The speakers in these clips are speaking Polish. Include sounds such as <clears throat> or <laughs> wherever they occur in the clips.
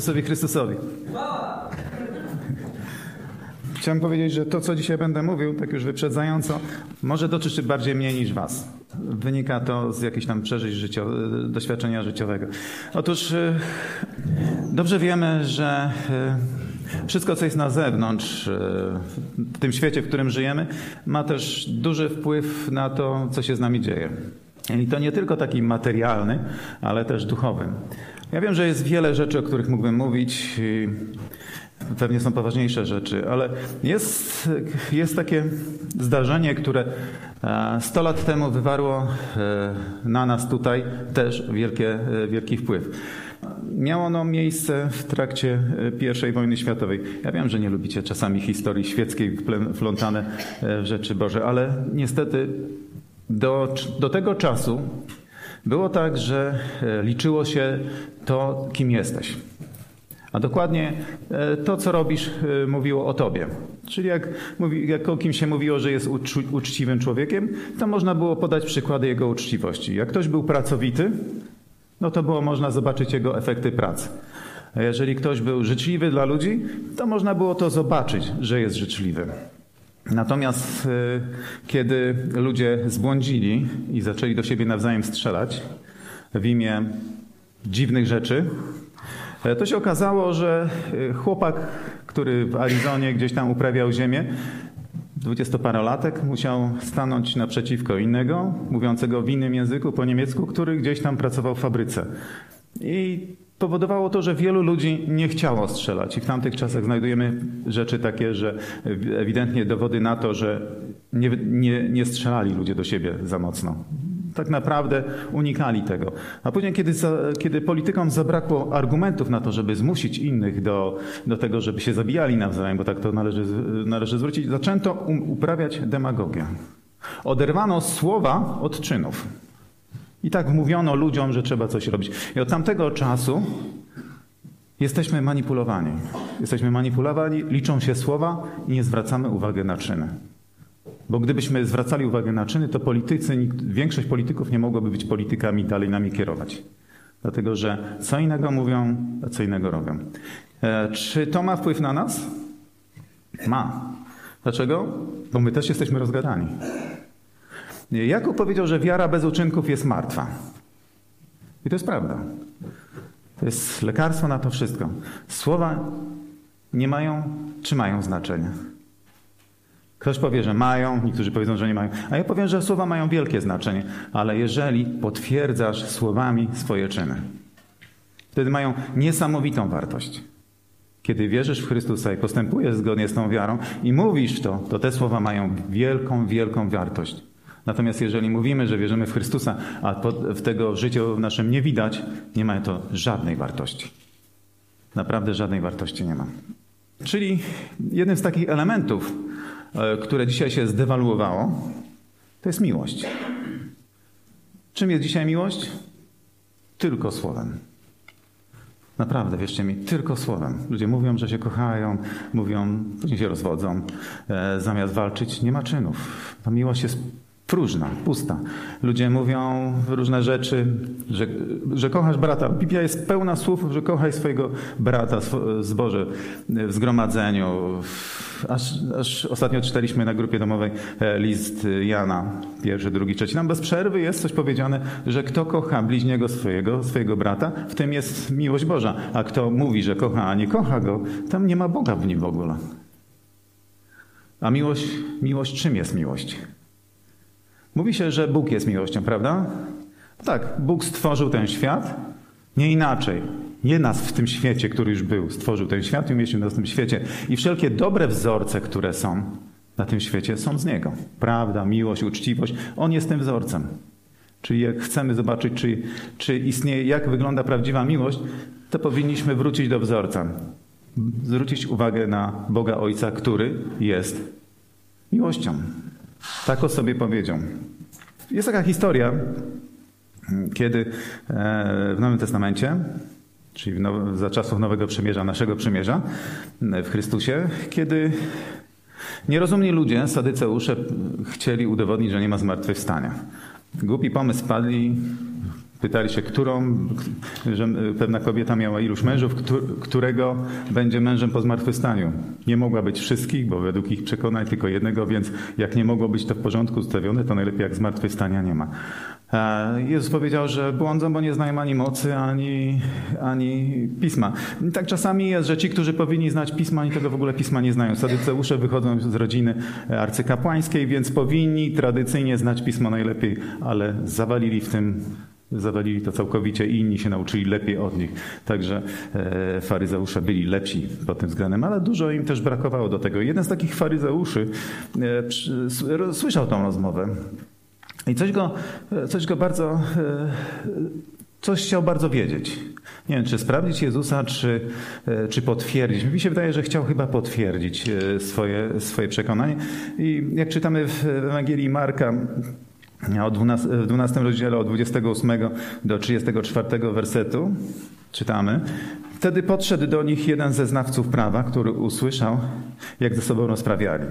Chrystusowi Chrystusowi. Chciałem powiedzieć, że to, co dzisiaj będę mówił, tak już wyprzedzająco, może dotyczy bardziej mnie niż was. Wynika to z jakichś tam przeżyć życio- doświadczenia życiowego. Otóż e, dobrze wiemy, że e, wszystko, co jest na zewnątrz, e, w tym świecie, w którym żyjemy, ma też duży wpływ na to, co się z nami dzieje. I to nie tylko taki materialny, ale też duchowy. Ja wiem, że jest wiele rzeczy, o których mógłbym mówić. Pewnie są poważniejsze rzeczy, ale jest, jest takie zdarzenie, które e, 100 lat temu wywarło e, na nas tutaj też wielkie, e, wielki wpływ. Miało ono miejsce w trakcie e, I wojny światowej. Ja wiem, że nie lubicie czasami historii świeckiej wplątane e, w rzeczy Boże, ale niestety do, do tego czasu było tak, że e, liczyło się to, kim jesteś. A dokładnie e, to, co robisz, e, mówiło o tobie. Czyli jak, mówi, jak o kimś się mówiło, że jest uczu, uczciwym człowiekiem, to można było podać przykłady jego uczciwości. Jak ktoś był pracowity, no to było można zobaczyć jego efekty pracy. A jeżeli ktoś był życzliwy dla ludzi, to można było to zobaczyć, że jest życzliwy. Natomiast e, kiedy ludzie zbłądzili i zaczęli do siebie nawzajem strzelać w imię dziwnych rzeczy, e, to się okazało, że e, chłopak, który w Arizonie gdzieś tam uprawiał ziemię, dwudziestoparolatek, musiał stanąć naprzeciwko innego, mówiącego w innym języku, po niemiecku, który gdzieś tam pracował w fabryce. I powodowało to, że wielu ludzi nie chciało strzelać. I w tamtych czasach znajdujemy rzeczy takie, że ewidentnie dowody na to, że nie, nie, nie strzelali ludzie do siebie za mocno. Tak naprawdę unikali tego. A później, kiedy, kiedy politykom zabrakło argumentów na to, żeby zmusić innych do, do tego, żeby się zabijali nawzajem, bo tak to należy, należy zwrócić, zaczęto um, uprawiać demagogię. Oderwano słowa od czynów. I tak mówiono ludziom, że trzeba coś robić. I od tamtego czasu jesteśmy manipulowani. Jesteśmy manipulowani, liczą się słowa i nie zwracamy uwagi na czyny. Bo gdybyśmy zwracali uwagę na czyny, to politycy, większość polityków nie mogłaby być politykami, dalej nami kierować. Dlatego, że co innego mówią, a co innego robią. E, czy to ma wpływ na nas? Ma. Dlaczego? Bo my też jesteśmy rozgadani. Jakub powiedział, że wiara bez uczynków jest martwa. I to jest prawda. To jest lekarstwo na to wszystko. Słowa nie mają, czy mają znaczenie. Ktoś powie, że mają, niektórzy powiedzą, że nie mają. A ja powiem, że słowa mają wielkie znaczenie, ale jeżeli potwierdzasz słowami swoje czyny, wtedy mają niesamowitą wartość. Kiedy wierzysz w Chrystusa i postępujesz zgodnie z tą wiarą i mówisz to, to te słowa mają wielką, wielką wartość. Natomiast jeżeli mówimy, że wierzymy w Chrystusa, a w tego życiu w naszym nie widać, nie ma to żadnej wartości. Naprawdę żadnej wartości nie ma. Czyli jednym z takich elementów, które dzisiaj się zdewaluowało, to jest miłość. Czym jest dzisiaj miłość? Tylko słowem. Naprawdę, wierzcie mi, tylko słowem. Ludzie mówią, że się kochają, mówią, później się rozwodzą. E, zamiast walczyć, nie ma czynów. Ta miłość jest próżna, pusta. Ludzie mówią różne rzeczy, że, że kochasz brata. Biblia jest pełna słów, że kochaj swojego brata, zboże w zgromadzeniu. Aż, aż ostatnio czytaliśmy na grupie domowej list Jana, pierwszy, drugi, trzeci. Tam bez przerwy jest coś powiedziane, że kto kocha bliźniego swojego, swojego brata, w tym jest miłość Boża. A kto mówi, że kocha, a nie kocha go, tam nie ma Boga w nim w ogóle. A miłość, miłość czym jest miłość? Mówi się, że Bóg jest miłością, prawda? Tak, Bóg stworzył ten świat, nie inaczej. Nie nas w tym świecie, który już był, stworzył ten świat i umieścił nas w tym świecie. I wszelkie dobre wzorce, które są na tym świecie, są z Niego. Prawda, miłość, uczciwość, On jest tym wzorcem. Czyli jak chcemy zobaczyć, czy, czy istnieje, jak wygląda prawdziwa miłość, to powinniśmy wrócić do wzorca. Zwrócić uwagę na Boga Ojca, który jest miłością. Tak o sobie powiedział. Jest taka historia, kiedy w Nowym Testamencie, czyli za czasów Nowego Przymierza, naszego Przymierza w Chrystusie, kiedy nierozumni ludzie, sadyceusze, chcieli udowodnić, że nie ma zmartwychwstania. Głupi pomysł padli, Pytali się, którą, że pewna kobieta miała iluś mężów, którego będzie mężem po zmartwychwstaniu. Nie mogła być wszystkich, bo według ich przekonań tylko jednego, więc jak nie mogło być to w porządku ustawione, to najlepiej jak zmartwychwstania nie ma. Jezus powiedział, że błądzą, bo nie znają ani mocy, ani, ani pisma. Tak czasami jest, że ci, którzy powinni znać pisma, oni tego w ogóle pisma nie znają. Sadyceusze wychodzą z rodziny arcykapłańskiej, więc powinni tradycyjnie znać pismo najlepiej, ale zawalili w tym zawalili to całkowicie i inni się nauczyli lepiej od nich. Także e, faryzeusze byli lepsi pod tym względem, ale dużo im też brakowało do tego. Jeden z takich faryzeuszy e, słyszał tą rozmowę i coś go, coś go bardzo, e, coś chciał bardzo wiedzieć. Nie wiem, czy sprawdzić Jezusa, czy, e, czy potwierdzić. Mi się wydaje, że chciał chyba potwierdzić e, swoje, swoje przekonanie. I jak czytamy w Ewangelii Marka, w 12, w 12 rozdziale od 28 do 34 wersetu czytamy. Wtedy podszedł do nich jeden ze znawców prawa, który usłyszał, jak ze sobą rozprawiali.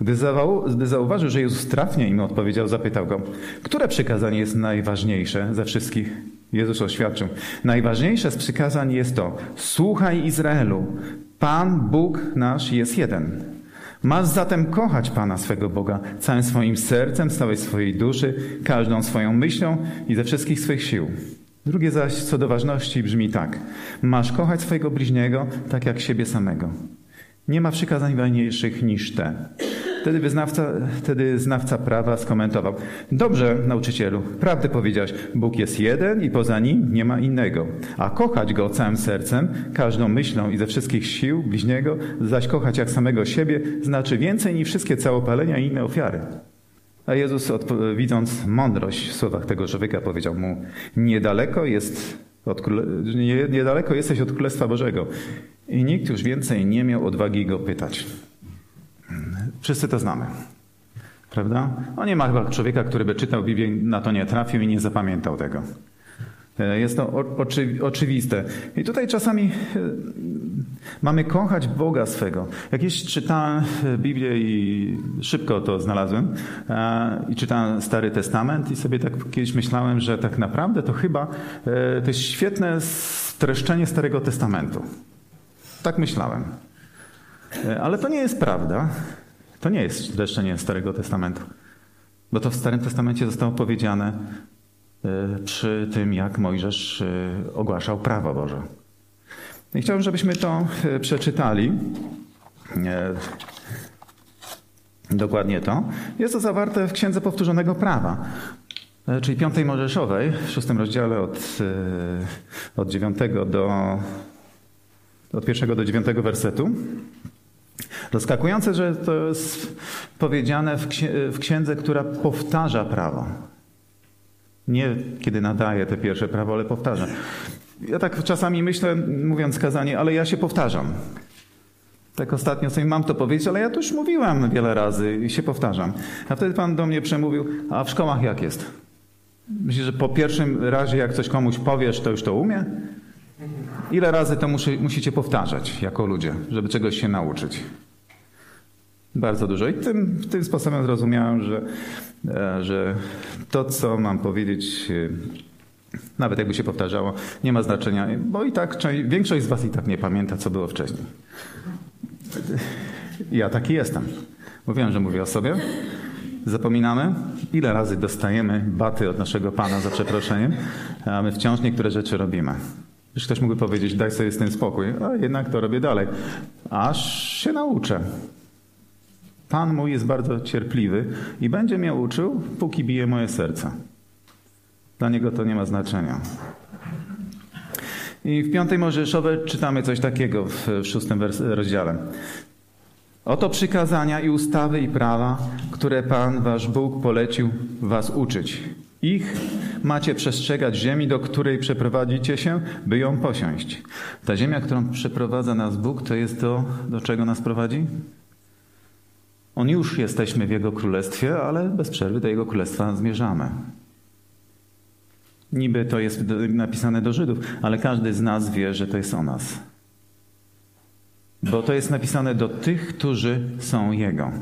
Gdy, gdy zauważył, że Jezus trafnie im odpowiedział, zapytał go, które przykazanie jest najważniejsze ze wszystkich? Jezus oświadczył, najważniejsze z przykazań jest to, słuchaj Izraelu, Pan Bóg nasz jest jeden. Masz zatem kochać Pana swego Boga całym swoim sercem, całej swojej duszy, każdą swoją myślą i ze wszystkich swych sił. Drugie zaś co do ważności brzmi tak. Masz kochać swojego bliźniego tak jak siebie samego. Nie ma przykazań ważniejszych niż te. Wtedy, wyznawca, wtedy znawca prawa skomentował. Dobrze, nauczycielu, prawdę powiedziałeś. Bóg jest jeden i poza nim nie ma innego. A kochać Go całym sercem, każdą myślą i ze wszystkich sił bliźniego, zaś kochać jak samego siebie, znaczy więcej niż wszystkie całopalenia i inne ofiary. A Jezus, widząc mądrość w słowach tego człowieka, powiedział mu, niedaleko jest od, niedaleko jesteś od Królestwa Bożego. I nikt już więcej nie miał odwagi go pytać. Wszyscy to znamy. Prawda? O nie ma chyba człowieka, który by czytał Biblię, na to nie trafił i nie zapamiętał tego. E, jest to oczy, oczywiste. I tutaj czasami e, mamy kochać Boga swego. Jakieś czytałem Biblię i szybko to znalazłem e, i czytałem Stary Testament i sobie tak kiedyś myślałem, że tak naprawdę to chyba to jest świetne streszczenie Starego Testamentu. Tak myślałem. Ale to nie jest prawda. To nie jest streszczenie Starego Testamentu. Bo to w Starym Testamencie zostało powiedziane E, przy tym, jak Mojżesz e, ogłaszał prawo Boże. I chciałbym, żebyśmy to e, przeczytali. Dokładnie to. Jest to zawarte w Księdze Powtórzonego Prawa, czyli piątej Mojżeszowej, w szóstym rozdziale od, od 9 do od pierwszego do dziewiątego wersetu. Zaskakujące, że to jest powiedziane w księdze, która powtarza prawo. Nie kiedy nadaję te pierwsze prawo, ale powtarzam. Ja tak czasami myślę, mówiąc kazanie, ale ja się powtarzam. Tak ostatnio sobie mam to powiedzieć, ale ja to już mówiłem wiele razy i się powtarzam. A wtedy Pan do mnie przemówił, a w szkołach jak jest? Myślisz, że po pierwszym razie, jak coś komuś powiesz, to już to umie? Ile razy to musi, musicie powtarzać jako ludzie, żeby czegoś się nauczyć? Bardzo dużo. I tym, tym sposobem zrozumiałem, że, e, że to, co mam powiedzieć, e, nawet jakby się powtarzało, nie ma znaczenia, bo i tak większość z Was i tak nie pamięta, co było wcześniej. Ja taki jestem. Mówiłem, że mówię o sobie. Zapominamy, ile razy dostajemy baty od naszego Pana za przeproszeniem, a my wciąż niektóre rzeczy robimy. Już ktoś mógłby powiedzieć, daj sobie z tym spokój, a jednak to robię dalej. Aż się nauczę. Pan mój jest bardzo cierpliwy i będzie mnie uczył, póki bije moje serce. Dla niego to nie ma znaczenia. I w piątej Mojżeszowej czytamy coś takiego w, szóstym rozdziale. Oto przykazania i ustawy i prawa, które Pan wasz Bóg polecił was uczyć. Ich macie przestrzegać ziemi, do której przeprowadzicie się, by ją posiąść. Ta ziemia, którą przeprowadza nas Bóg, to jest to, do czego nas prowadzi? On już jesteśmy w Jego Królestwie, ale bez przerwy do Jego Królestwa zmierzamy. Niby to jest napisane do Żydów, ale każdy z nas wie, że to jest o nas. Bo to jest napisane do tych, którzy są Jego.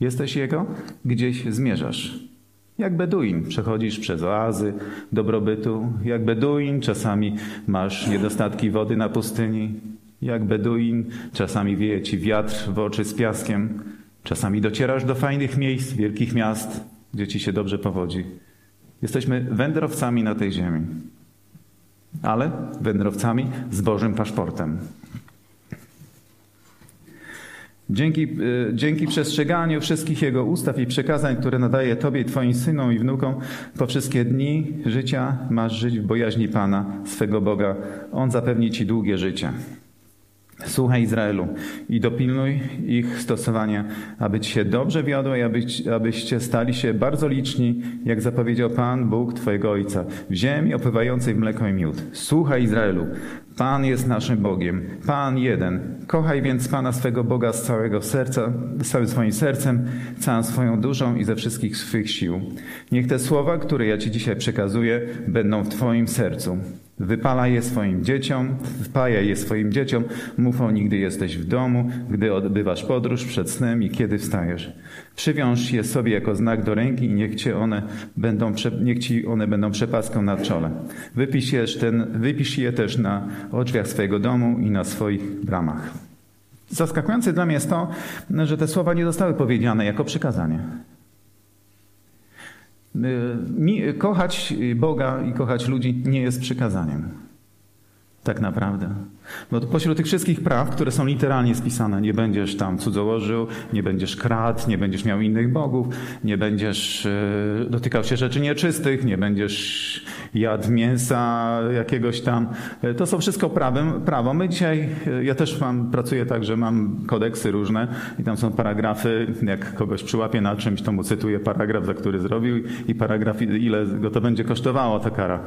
Jesteś Jego? Gdzieś zmierzasz. Jak Beduin przechodzisz przez oazy dobrobytu, jak Beduin czasami masz niedostatki wody na pustyni, jak Beduin czasami wieje ci wiatr w oczy z piaskiem, czasami docierasz do fajnych miejsc, wielkich miast, gdzie ci się dobrze powodzi. Jesteśmy wędrowcami na tej ziemi, ale wędrowcami z Bożym paszportem. Dzięki, y, dzięki przestrzeganiu wszystkich Jego ustaw i przekazań, które nadaje Tobie, Twoim synom i wnukom, po wszystkie dni życia masz żyć w bojaźni Pana, swego Boga. On zapewni Ci długie życie. Słuchaj Izraelu i dopilnuj ich stosowania, aby ci się dobrze wiodło i abyś, abyście stali się bardzo liczni, jak zapowiedział Pan Bóg Twojego Ojca, w ziemi opływającej mleko i miód. Słuchaj Izraelu, Pan jest naszym Bogiem, Pan jeden. Kochaj więc Pana swego Boga z całego serca, z całym swoim sercem, całą swoją duszą i ze wszystkich swych sił. Niech te słowa, które ja Ci dzisiaj przekazuję, będą w Twoim sercu. Wypala je swoim dzieciom, wpajaj je swoim dzieciom, mów o nich, gdy jesteś w domu, gdy odbywasz podróż przed snem i kiedy wstajesz. Przywiąż je sobie jako znak do ręki i niech, cię one będą, niech ci one będą przepaską na czole. Wypisz je, ten, wypisz je też na drzwiach swojego domu i na swoich bramach. Zaskakujące dla mnie jest to, że te słowa nie zostały powiedziane jako przykazanie. Y, kochać Boga i kochać ludzi nie jest przykazaniem. Tak naprawdę. Bo pośród tych wszystkich praw, które są literalnie spisane, nie będziesz tam cudzołożył, nie będziesz kradł, nie będziesz miał innych bogów, nie będziesz e, dotykał się rzeczy nieczystych, nie będziesz jadł mięsa jakiegoś tam. E, to są wszystko prawem, prawo. My dzisiaj, e, ja też mam, pracuję tak, że mam kodeksy różne i tam są paragrafy, jak kogoś przyłapię na czymś, to mu cytuję paragraf, za który zrobił i paragraf, ile go to będzie kosztowało, ta kara.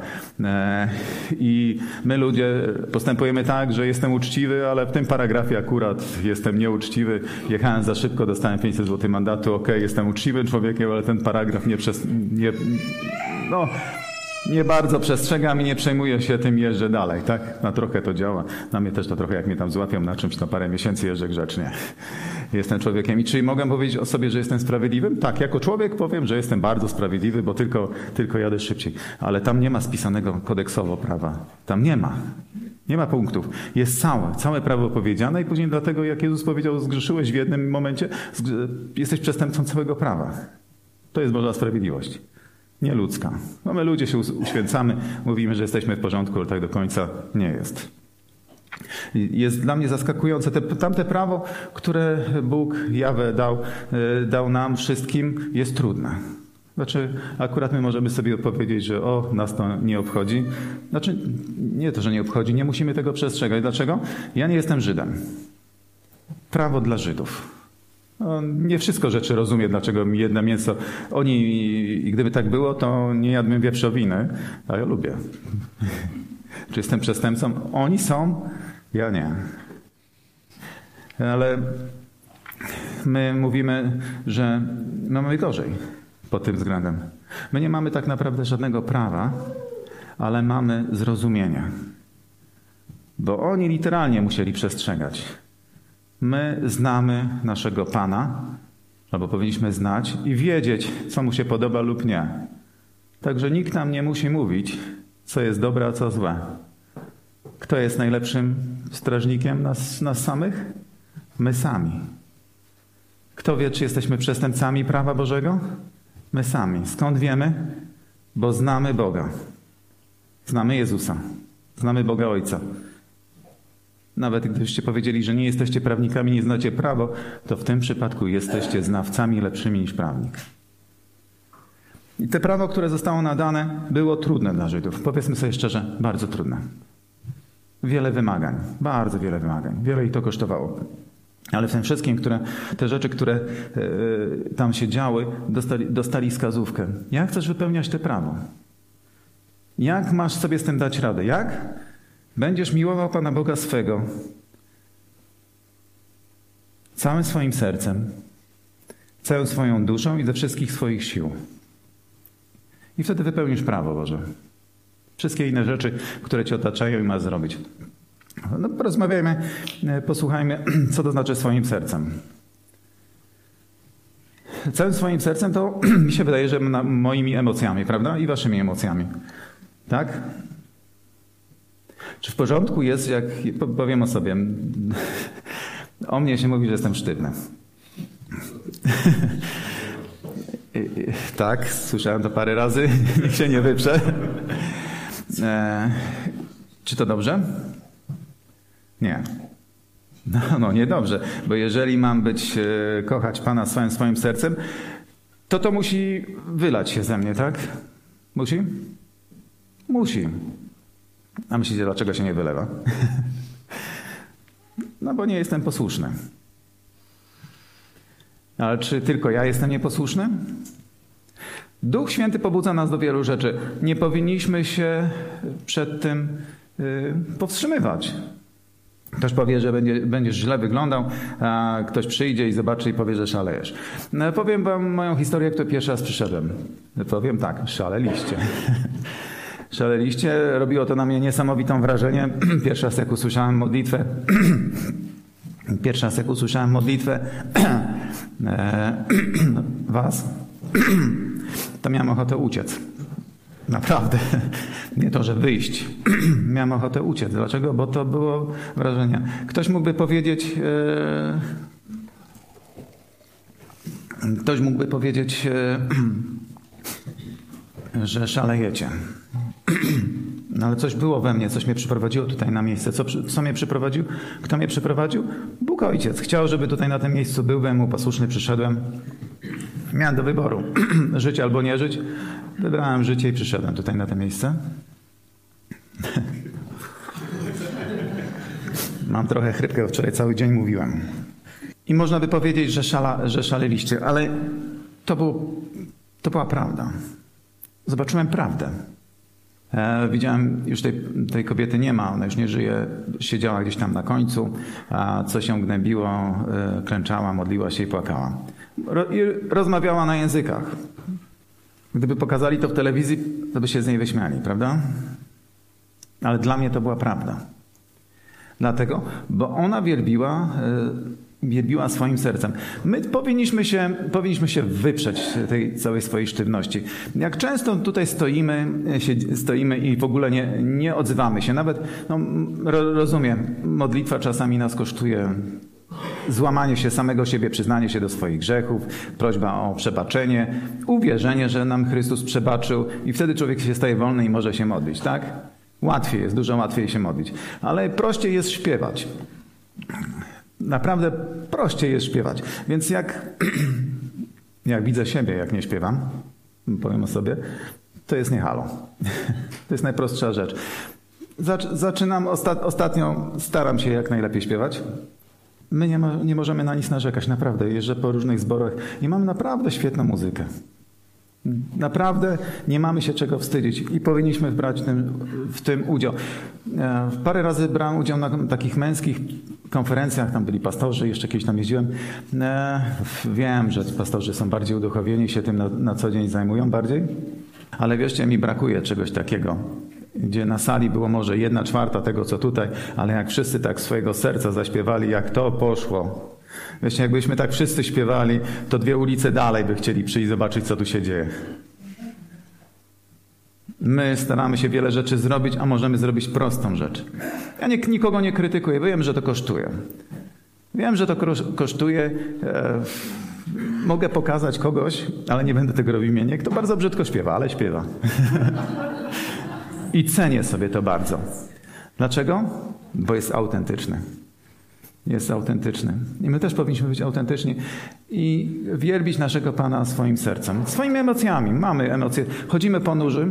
I my ludzie postępujemy tak, że jestem uczciwy, ale w tym paragrafie akurat jestem nieuczciwy. Jechałem za szybko, dostałem 500 zł mandatu. Ok, jestem uczciwym człowiekiem, ale ten paragraf nie przez... Nie, no, nie bardzo przestrzegam i nie przejmuję się tym, jeżdżę dalej, tak? Na trochę to działa. Na mnie też to trochę, jak mnie tam złapią na czymś, na parę miesięcy jeżdżę grzecznie. Jestem człowiekiem. I czy mogę powiedzieć o sobie, że jestem sprawiedliwym? Tak, jako człowiek powiem, że jestem bardzo sprawiedliwy, bo tylko, tylko jadę szybciej. Ale tam nie ma spisanego kodeksowo prawa. Tam nie ma. Nie ma punktów. Jest całe, całe prawo powiedziane i później dlatego, jak Jezus powiedział, zgrzeszyłeś w jednym momencie, jesteś przestępcą całego prawa. To jest Boża sprawiedliwość. Nie ludzka. No my ludzie się uświęcamy, mówimy, że jesteśmy w porządku, ale tak do końca nie jest. Jest dla mnie zaskakujące. Te, tamte prawo, które Bóg, Jawę dał, e, dał nam wszystkim, jest trudne. Znaczy, akurat my możemy sobie odpowiedzieć, że o, nas to nie obchodzi. Znaczy, nie to, że nie obchodzi, nie musimy tego przestrzegać. Dlaczego? Ja nie jestem Żydem. Prawo dla Żydów. No, nie wszystko rzeczy rozumiem, dlaczego mi jedno mięso. Oni, gdyby tak było, to nie jadłbym wieprzowiny, a ja lubię. <laughs> Czy jestem przestępcą? Oni są, ja nie. Ale my mówimy, że mamy gorzej pod tym względem. My nie mamy tak naprawdę żadnego prawa, ale mamy zrozumienie. Bo oni literalnie musieli przestrzegać. My znamy naszego Pana, albo powinniśmy znać i wiedzieć, co mu się podoba lub nie. Także nikt nam nie musi mówić, co jest dobre, a co złe. Kto jest najlepszym strażnikiem nas, nas samych? My sami. Kto wie, czy jesteśmy przestępcami prawa Bożego? My sami. Skąd wiemy? Bo znamy Boga. Znamy Jezusa. Znamy Boga Ojca. Nawet gdybyście powiedzieli, że nie jesteście prawnikami, nie znacie prawo, to w tym przypadku jesteście znawcami lepszymi niż prawnik. I te prawo, które zostało nadane, było trudne dla Żydów. Powiedzmy sobie szczerze, bardzo trudne. Wiele wymagań, bardzo wiele wymagań. Wiele ich to kosztowało. Ale w tym wszystkim, które, te rzeczy, które e, tam się działy, dostali, dostali wskazówkę. Jak chcesz wypełniać te prawo? Jak masz sobie z tym dać radę? Jak? Będziesz miłował Pana Boga swego całym swoim sercem, całą swoją duszą i ze wszystkich swoich sił. I wtedy wypełnisz prawo Boże. Wszystkie inne rzeczy, które cię otaczają i masz zrobić. No, porozmawiajmy, e, posłuchajmy, <clears throat> co to znaczy swoim sercem. całym swoim sercem, to <clears throat> mi się wydaje, że moimi emocjami, prawda? I waszymi emocjami. Tak? Czy w porządku jest, jak powiem o sobie, <laughs> o mnie się mówi, że jestem sztywny. <laughs> tak, słyszałem to parę razy, <laughs> niech się nie wyprze. E, czy to dobrze? Nie. No, no niedobrze, bo jeżeli mam być, e, kochać Pana swoim, sercem, to to musi wylać się ze mnie, tak? Musi? Musi. A myślicie, dlaczego się nie wylewa? <laughs> no bo nie jestem posłuszny. Ale czy tylko ja jestem nieposłuszny? Duch Święty pobudza nas do wielu rzeczy. Nie powinniśmy się przed tym yy, powstrzymywać. Ktoś powie, że będzie, będziesz źle wyglądał, a ktoś przyjdzie i zobaczy i powie, że szalejesz. No, powiem wam moją historię, jak to pierwszy raz przyszedłem. Powiem tak, szaleliście. <laughs> szaleliście, robiło to na mnie niesamowitą wrażenie. <clears throat> Pierwszy raz jak usłyszałem modlitwę, <clears throat> pierwszy raz jak usłyszałem modlitwę <clears throat> e, was, to miałem ochotę uciec. Naprawdę. Nie to, że wyjść. <clears throat> Miałem ochotę uciec. Dlaczego? Bo to było wrażenie. Ktoś mógłby powiedzieć. E, ktoś mógłby powiedzieć, e, <clears throat> że szalejecie. <clears throat> No ale coś było we mnie, coś mnie przyprowadziło tutaj na miejsce. Co, co mnie przyprowadził? Kto mnie przyprowadził? Bóg Ojciec. Chciał, żeby tutaj na tym miejscu był, byłem mu posłuszny, przyszedłem. Miałem do wyboru <clears throat> żyć albo nie żyć. Wybrałem życie i przyszedłem tutaj na to miejsce. <laughs> Mam trochę chrypkę, wczoraj cały dzień mówiłem. I można by powiedzieć, że, szala, że szaleliście, ale to, było, to była prawda. Zobaczyłem prawdę. E, widziałem, już tej, tej, kobiety nie ma, ona już nie żyje, siedziała gdzieś tam na końcu, a coś ją gnębiło, e, klęczała, modliła się i płakała. I rozmawiała na językach. Gdyby pokazali to w telewizji, to by się z niej wyśmiali, prawda? Ale dla mnie to była prawda. Dlatego, bo ona wielbiła, e, wielbiła swoim sercem. My powinniśmy się, powinniśmy się wyprzeć tej całej swojej sztywności. Jak często tutaj stoimy, się, stoimy i w ogóle nie, nie odzywamy się. Nawet, no, rozumiem, modlitwa czasami nas kosztuje Złamanie się samego siebie, przyznanie się do swoich grzechów, prośba o przebaczenie, uwierzenie, że nam Chrystus przebaczył i wtedy człowiek się staje wolny i może się modlić, tak? Łatwiej jest, dużo łatwiej się modlić. Ale prościej jest śpiewać. Naprawdę prościej jest śpiewać. Więc jak, <clears throat> jak widzę siebie, jak nie śpiewam, powiem o sobie, to jest nie halo. <laughs> To jest najprostsza rzecz. Zaczynam ostatnio, staram się jak najlepiej śpiewać. My nie, ma, nie możemy na nic narzekać, naprawdę. Jeżdżę po różnych zborach i mamy naprawdę świetną muzykę. Naprawdę nie mamy się czego wstydzić i powinniśmy brać tym, w tym udział. E, parę razy brałem udział na takich męskich konferencjach, tam byli pastorzy, jeszcze kiedyś tam jeździłem. E, wiem, że pastorzy są bardziej uduchowieni, się tym na, na co dzień zajmują bardziej, ale wierzcie mi, brakuje czegoś takiego gdzie na sali było może jedna czwarta tego, co tutaj, ale jak wszyscy tak swojego serca zaśpiewali, jak to poszło. Wiecie, jakbyśmy tak wszyscy śpiewali, to dwie ulice dalej by chcieli przyjść zobaczyć, co tu się dzieje. My staramy się wiele rzeczy zrobić, a możemy zrobić prostą rzecz. Ja nie, nikogo nie krytykuję, wiem, że to kosztuje. Wiem, że to kosztuje. E, mogę pokazać kogoś, ale nie będę tego robił imienie, kto bardzo brzydko śpiewa, ale śpiewa. <laughs> I cenię sobie to bardzo. Dlaczego? Bo jest autentyczny. Jest autentyczny. I my też powinniśmy być autentyczni i wielbić naszego Pana swoim sercem, swoimi emocjami. Mamy emocje. Chodzimy po nuży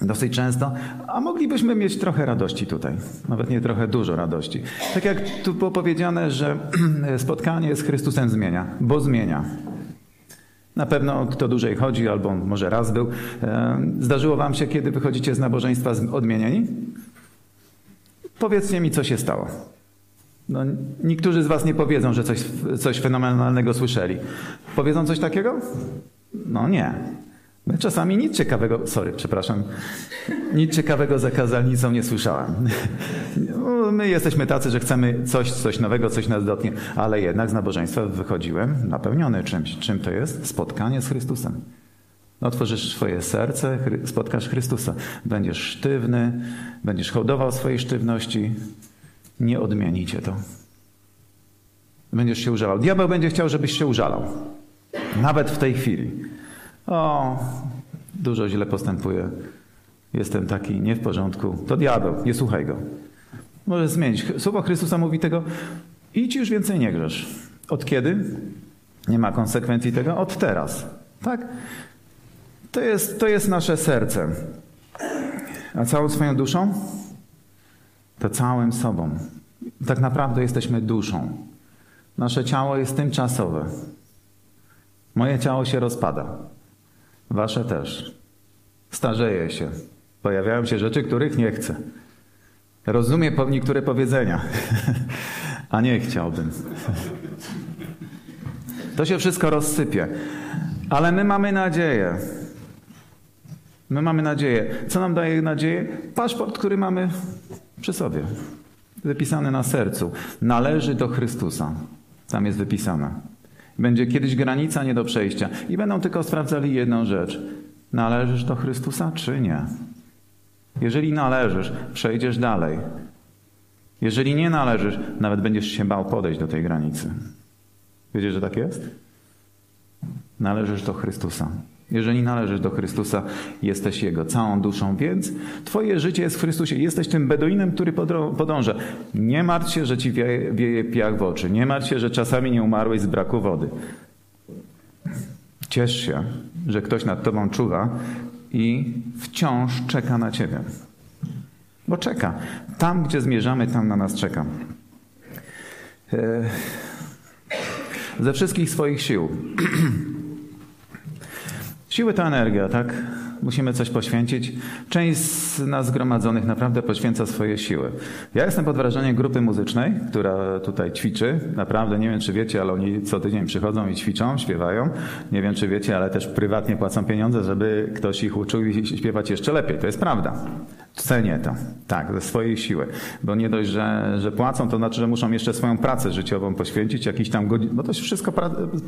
dosyć często, a moglibyśmy mieć trochę radości tutaj. Nawet nie trochę, dużo radości. Tak jak tu było powiedziane, że <clears throat> spotkanie z Chrystusem zmienia, bo zmienia. Na pewno kto dłużej chodzi, albo może raz był. E, zdarzyło wam się, kiedy wychodzicie z nabożeństwa odmienieni? Powiedzcie mi, co się stało. No, niektórzy z was nie powiedzą, że coś, coś fenomenalnego słyszeli. Powiedzą coś takiego? No nie. My czasami nic ciekawego, sorry, przepraszam, nic ciekawego za kazalnicą nie słyszałem. My jesteśmy tacy, że chcemy coś, coś nowego, coś nas ale jednak z nabożeństwa wychodziłem napełniony czymś. Czym to jest? Spotkanie z Chrystusem. Otworzysz swoje serce, spotkasz Chrystusa. Będziesz sztywny, będziesz hołdował swojej sztywności. Nie odmieni cię to. Będziesz się użalał. Diabeł będzie chciał, żebyś się użalał. Nawet w tej chwili. O, dużo źle postępuję. Jestem taki nie w porządku. To diabeł, nie słuchaj go. Może zmienić. Słowo Chrystusa mówi tego, idź już więcej nie grzesz. Od kiedy? Nie ma konsekwencji tego? Od teraz. Tak? To jest, to jest nasze serce. A całą swoją duszą? To całym sobą. Tak naprawdę jesteśmy duszą. Nasze ciało jest tymczasowe. Moje ciało się rozpada. Wasze też. Starzeje się. Pojawiają się rzeczy, których nie chcę. Rozumiem niektóre powiedzenia, <laughs> a nie chciałbym. To się wszystko rozsypie. Ale my mamy nadzieję. My mamy nadzieję. Co nam daje nadzieję? Paszport, który mamy przy sobie. Wypisany na sercu. Należy do Chrystusa. Tam jest wypisane. Będzie kiedyś granica nie do przejścia. I będą tylko sprawdzali jedną rzecz. Należysz do Chrystusa, czy nie? Jeżeli należysz, przejdziesz dalej. Jeżeli nie należysz, nawet będziesz się bał podejść do tej granicy. Wiecie, że tak jest? Należysz do Chrystusa. Jeżeli należysz do Chrystusa, jesteś Jego całą duszą, więc Twoje życie jest w Chrystusie. Jesteś tym Beduinem, który podąża. Nie martw się, że Ci wieje, wieje piach w oczy. Nie martw się, że czasami nie umarłeś z braku wody. Ciesz się, że ktoś nad Tobą czuwa i wciąż czeka na Ciebie. Bo czeka. Tam, gdzie zmierzamy, tam na nas czeka. E, ze wszystkich swoich sił <clears throat> Siły to energia, tak? Musimy coś poświęcić. Część z nas zgromadzonych naprawdę poświęca swoje siły. Ja jestem pod wrażeniem grupy muzycznej, która tutaj ćwiczy. Naprawdę nie wiem, czy wiecie, ale oni co tydzień przychodzą i ćwiczą, śpiewają. Nie wiem, czy wiecie, ale też prywatnie płacą pieniądze, żeby ktoś ich uczył i śpiewać jeszcze lepiej. To jest prawda. Cenię to, tak, ze swojej siły. Bo nie dość, że, że płacą, to znaczy, że muszą jeszcze swoją pracę życiową poświęcić, jakiś tam godzin, bo to wszystko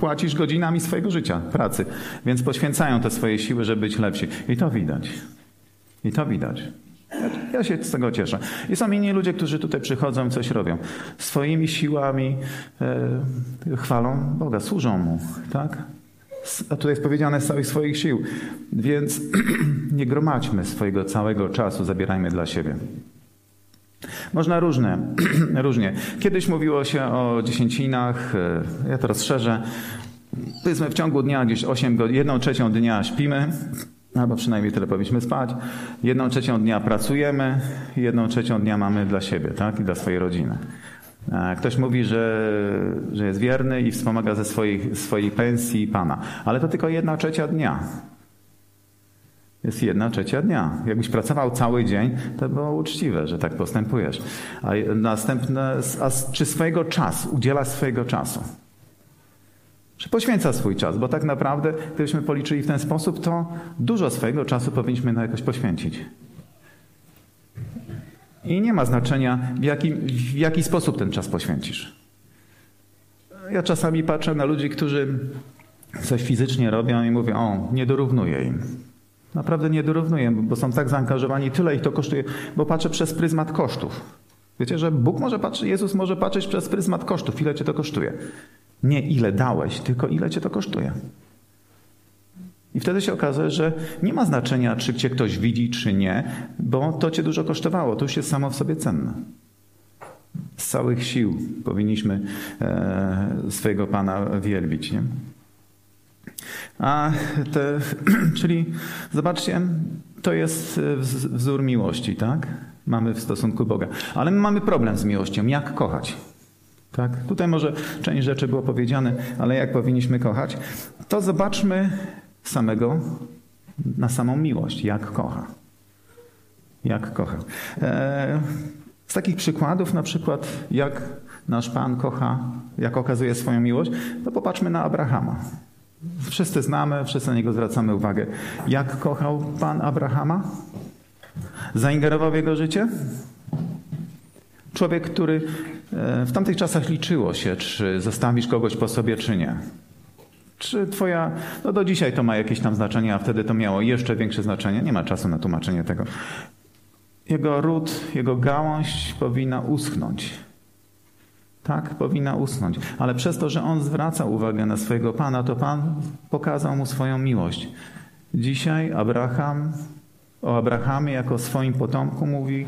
płacisz godzinami swojego życia, pracy. Więc poświęcają te swoje siły, żeby być lepsi. I to widać. I to widać. Ja, się z tego cieszę. I są inni ludzie, którzy tutaj przychodzą, coś robią. Swoimi siłami e, chwalą Boga, służą Mu, tak? A tutaj jest powiedziane z całych swoich sił. Więc <clears throat> nie gromadźmy swojego całego czasu, zabierajmy dla siebie. Można różne, <clears throat> różnie. Kiedyś mówiło się o dziesięcinach, e, ja to rozszerzę. Powiedzmy w ciągu dnia gdzieś 8 godzin, jedną trzecią dnia śpimy, albo przynajmniej tyle powinniśmy spać. Jedną trzecią dnia pracujemy, jedną trzecią dnia mamy dla siebie, tak? I dla swojej rodziny. Ktoś mówi, że, że jest wierny i wspomaga ze swojej, swojej pensji Pana. Ale to tylko jedna trzecia dnia. Jest jedna trzecia dnia. Jakbyś pracował cały dzień, to było uczciwe, że tak postępujesz. A następne, a czy swojego czasu, udziela swojego czasu. Czy poświęca swój czas, bo tak naprawdę, gdybyśmy policzyli w ten sposób, to dużo swojego czasu powinniśmy na jakoś poświęcić. I nie ma znaczenia, w jaki, w jaki sposób ten czas poświęcisz. Ja czasami patrzę na ludzi, którzy coś fizycznie robią i mówię, o, nie dorównuję im. Naprawdę nie dorównuję, bo są tak zaangażowani, tyle ich to kosztuje, bo patrzę przez pryzmat kosztów. Wiecie, że Bóg może patrzeć, Jezus może patrzeć przez pryzmat kosztów, ile cię to kosztuje. Nie ile dałeś, tylko ile cię to kosztuje. I wtedy się okazuje, że nie ma znaczenia, czy cię ktoś widzi, czy nie, bo to cię dużo kosztowało. To już jest samo w sobie cenne. Z całych sił powinniśmy e, swojego Pana wielbić. Nie? A te, <clears throat> czyli zobaczcie, to jest wzór miłości, tak? Mamy w stosunku Boga. Ale my mamy problem z miłością. Jak kochać? Tak? Tutaj może część rzeczy było powiedziane, ale jak powinniśmy kochać? To zobaczmy samego na samą miłość, jak kocha. Jak kocha. E, z takich przykładów, na przykład, jak nasz Pan kocha, jak okazuje swoją miłość, to popatrzmy na Abrahama. Wszyscy znamy, wszyscy na niego zwracamy uwagę. Jak kochał Pan Abrahama? Zaingerował w jego życie? Człowiek, który e, w tamtych czasach liczyło się, czy zostawisz kogoś po sobie, czy nie. Czy twoja, no do dzisiaj to ma jakieś tam znaczenie, a wtedy to miało jeszcze większe znaczenie. Nie ma czasu na tłumaczenie tego. Jego ród, jego gałąź powinna uschnąć. Tak, powinna usnąć. Ale przez to, że on zwraca uwagę na swojego Pana, to Pan pokazał mu swoją miłość. Dzisiaj Abraham, o Abrahamie jako swoim potomku mówi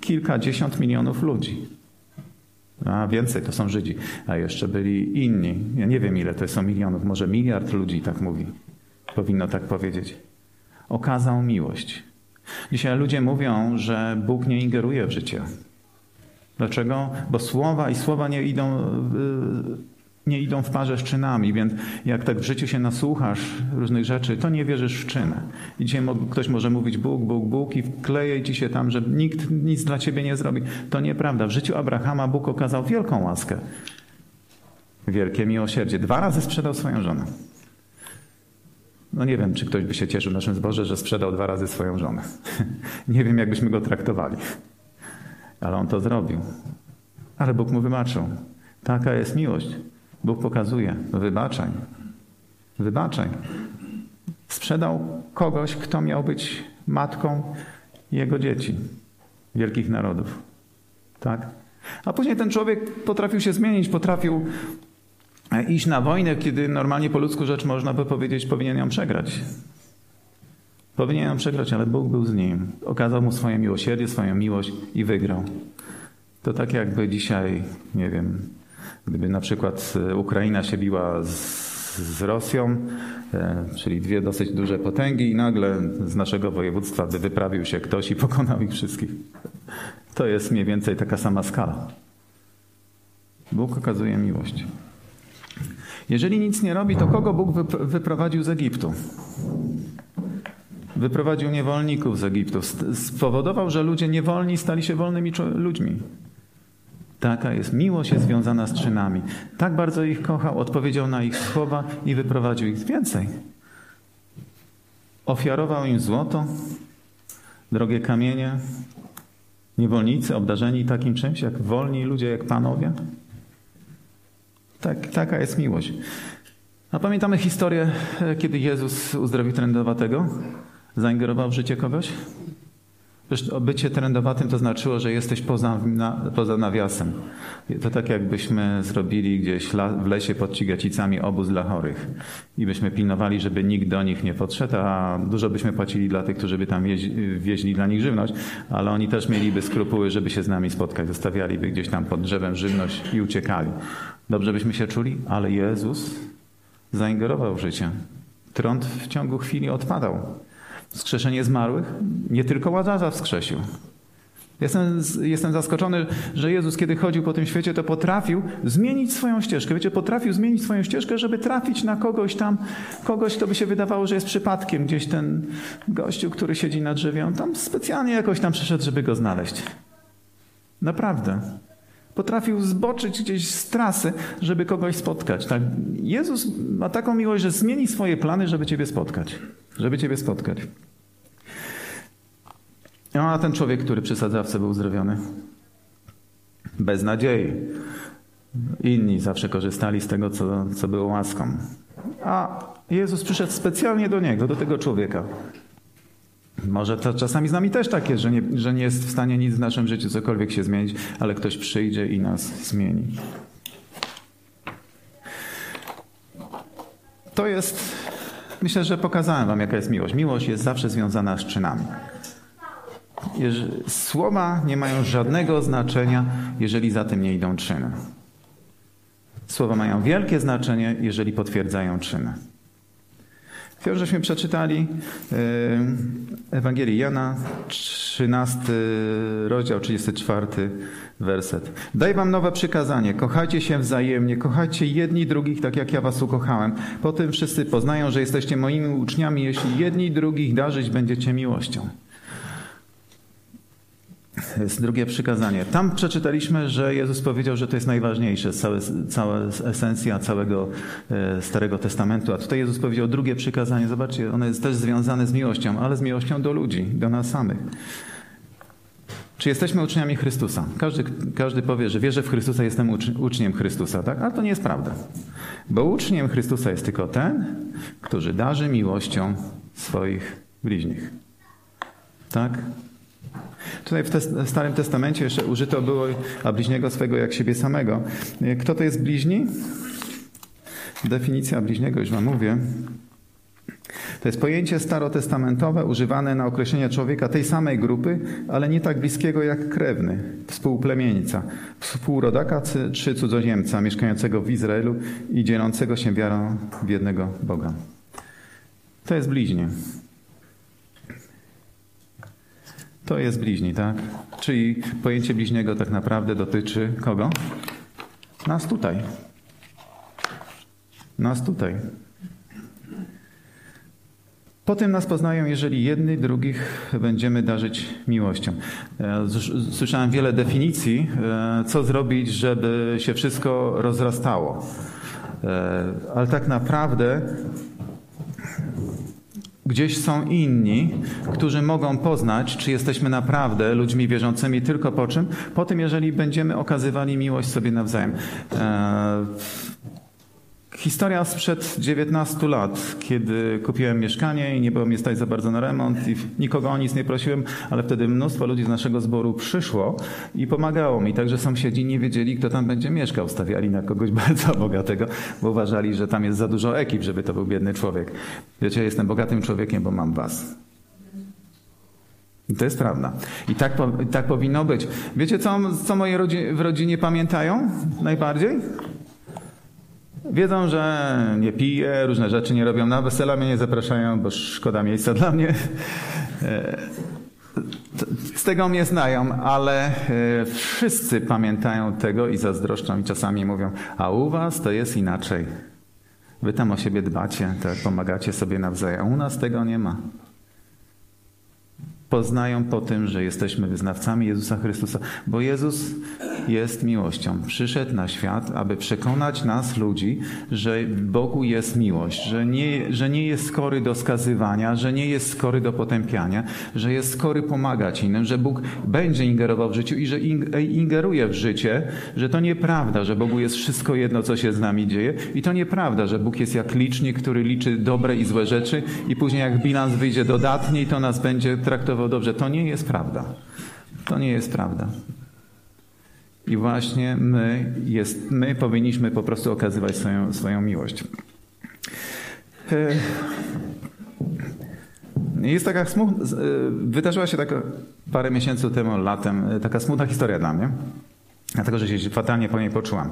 kilkadziesiąt milionów ludzi. A więcej to są Żydzi, a jeszcze byli inni. Ja nie wiem ile to są milionów, może miliard ludzi tak mówi. Powinno tak powiedzieć. Okazał miłość. Dzisiaj ludzie mówią, że Bóg nie ingeruje w życie. Dlaczego? Bo słowa i słowa nie idą, nie idą w parze z czynami, więc jak tak w życiu się nasłuchasz różnych rzeczy, to nie wierzysz w czyny. I dzisiaj ktoś może mówić Bóg, Bóg, Bóg i wkleje ci się tam, że nikt nic dla ciebie nie zrobi. To nieprawda. W życiu Abrahama Bóg okazał wielką łaskę. Wielkie miłosierdzie. Dwa razy sprzedał swoją żonę. No nie wiem, czy ktoś by się cieszył naszym zborze, że sprzedał dwa razy swoją żonę. <laughs> nie wiem, jakbyśmy go traktowali. Ale on to zrobił. Ale Bóg mu wybaczył. Taka jest miłość. Bóg pokazuje. Wybaczaj. Wybaczaj. Sprzedał kogoś, kto miał być matką jego dzieci, wielkich narodów. Tak? A później ten człowiek potrafił się zmienić, potrafił iść na wojnę, kiedy normalnie po ludzku rzecz można by powiedzieć, powinien ją przegrać. Powinien ją przegrać, ale Bóg był z nim. Okazał mu swoje miłosierdzie, swoją miłość i wygrał. To tak jakby dzisiaj, nie wiem, gdyby na przykład e, Ukraina się biła z, z Rosją, e, czyli dwie dosyć duże potęgi i nagle z naszego województwa by wyprawił się ktoś i <laughs> pokonał ich wszystkich. To jest mniej więcej taka sama skala. Bóg okazuje miłość. Jeżeli nic nie robi, to kogo Bóg wyprowadził z Egiptu? Wyprowadził niewolników z Egiptu. Spowodował, że ludzie niewolni stali się wolnymi ludźmi. Taka jest miłość jest związana z czynami. Tak bardzo ich kochał, odpowiedział na ich słowa i wyprowadził ich więcej. Ofiarował im złoto, drogie kamienie, niewolnicy obdarzeni takim czymś jak wolni ludzie, jak panowie. Tak, taka jest miłość. A pamiętamy historię, e, kiedy Jezus uzdrowił trędowatego? Zaingerował w życie kogoś? Wiesz, bycie trendowatym to znaczyło, że jesteś poza, na, poza nawiasem. To tak jakbyśmy zrobili gdzieś w lesie pod Cigacicami obóz dla chorych i byśmy pilnowali, żeby nikt do nich nie podszedł, a dużo byśmy płacili dla tych, którzy by tam wieźli dla nich żywność, ale oni też mieliby skrupuły, żeby się z nami spotkać. Zostawialiby gdzieś tam pod drzewem żywność i uciekali. Dobrze byśmy się czuli, ale Jezus zaingerował w życie. Trąd w ciągu chwili odpadał. Wskrzeszenie zmarłych nie tylko Łazarza wskrzesił. Jestem, jestem zaskoczony, że Jezus, kiedy chodził po tym świecie, to potrafił zmienić swoją ścieżkę. Wiecie, potrafił zmienić swoją ścieżkę, żeby trafić na kogoś tam, kogoś, kto by się wydawało, że jest przypadkiem. Gdzieś ten gościu, który siedzi na drzewie, on tam specjalnie jakoś tam przyszedł, żeby go znaleźć. Naprawdę. Potrafił zboczyć gdzieś z trasy, żeby kogoś spotkać. Tak? Jezus ma taką miłość, że zmieni swoje plany, żeby Ciebie spotkać. Żeby Ciebie spotkać. No, a ten człowiek, który przy sadzawce był uzdrowiony? Bez nadziei. Inni zawsze korzystali z tego, co, co było łaską. A Jezus przyszedł specjalnie do niego, do tego człowieka. Może to czasami z nami też tak jest, że nie, że nie jest w stanie nic w naszym życiu cokolwiek się zmienić, ale ktoś przyjdzie i nas zmieni. To jest, myślę, że pokazałem Wam, jaka jest miłość. Miłość jest zawsze związana z czynami. Słowa nie mają żadnego znaczenia, jeżeli za tym nie idą czyny. Słowa mają wielkie znaczenie, jeżeli potwierdzają czyny. Chwilę żeśmy przeczytali e, Ewangelii Jana, 13 rozdział, 34 werset. Daj wam nowe przykazanie, kochajcie się wzajemnie, kochajcie jedni drugich tak jak ja was ukochałem. Potem wszyscy poznają, że jesteście moimi uczniami, jeśli jedni drugich darzyć będziecie miłością. <laughs> jest drugie przykazanie. Tam przeczytaliśmy, że Jezus powiedział, że to jest najważniejsze, całe, cała esencja całego e, Starego Testamentu. A tutaj Jezus powiedział drugie przykazanie. Zobaczcie, ono jest też związane z miłością, ale z miłością do ludzi, do nas samych. Czy jesteśmy uczniami Chrystusa? Każdy, każdy powie, że wierzę w Chrystusa, jestem uczniem Chrystusa, tak? Ale to nie jest prawda. Bo uczniem Chrystusa jest tylko ten, który darzy miłością swoich bliźnich. Tak? Tutaj w, Starym Testamencie jeszcze użyto było, a bliźniego swego jak siebie samego. Kto to jest bliźni? Definicja bliźniego, już wam mówię. To jest pojęcie starotestamentowe używane na określenie człowieka tej samej grupy, ale nie tak bliskiego jak krewny, współplemieńca, współrodaka czy cudzoziemca mieszkającego w Izraelu i dzielącego się wiarą w jednego Boga. To jest bliźnie. To jest bliźni, tak? Czyli pojęcie bliźniego tak naprawdę dotyczy kogo? Nas tutaj. Nas tutaj. Potem nas poznają, jeżeli jedny drugich będziemy darzyć miłością. E, słyszałem wiele definicji, e, co zrobić, żeby się wszystko rozrastało. E, ale tak naprawdę gdzieś są inni, którzy mogą poznać, czy jesteśmy naprawdę ludźmi wierzącymi tylko po czym? Po tym, jeżeli będziemy okazywali miłość sobie nawzajem. Historia sprzed 19 lat, kiedy kupiłem mieszkanie i nie było mnie stać za bardzo na remont i nikogo o nic nie prosiłem, ale wtedy mnóstwo ludzi z naszego zboru przyszło i pomagało mi. Także sąsiedzi nie wiedzieli, kto tam będzie mieszkał. Stawiali na kogoś <laughs> bardzo bogatego, bo uważali, że tam jest za dużo ekip, żeby to był biedny człowiek. Wiecie, jestem bogatym człowiekiem, bo mam was. I to jest prawda. I tak, tak powinno być. Wiecie, co, co moje rodzi w rodzinie pamiętają najbardziej? Wiedzą, że nie piję, różne rzeczy nie robią. Na wesela mnie nie zapraszają, bo szkoda miejsca dla mnie. E, z tego mnie znają, ale e, wszyscy pamiętają tego i zazdroszczą i czasami mówią, a u was to jest inaczej. Wy tam o siebie dbacie, tak, pomagacie sobie nawzajem. U nas tego nie ma poznają po tym, że jesteśmy wyznawcami Jezusa Chrystusa, bo Jezus jest miłością. Przyszedł na świat, aby przekonać nas, ludzi, że Bogu jest miłość, że nie, że nie jest skory do skazywania, że nie jest skory do potępiania, że jest skory pomagać innym, że Bóg będzie ingerował w życiu i że ingeruje w życie, że to nieprawda, że Bogu jest wszystko jedno, co się z nami dzieje i to nieprawda, że Bóg jest jak licznik, który liczy dobre i złe rzeczy i później jak bilans wyjdzie dodatni, to nas będzie traktował dobrze. To nie jest prawda. To nie jest prawda. I właśnie my, jest, my powinniśmy po prostu okazywać swoją, swoją miłość. E, jest taka smutna, e, wydarzyła się taka parę miesięcy temu, latem, e, taka smutna historia dla mnie, dlatego że się fatalnie po niej poczułam.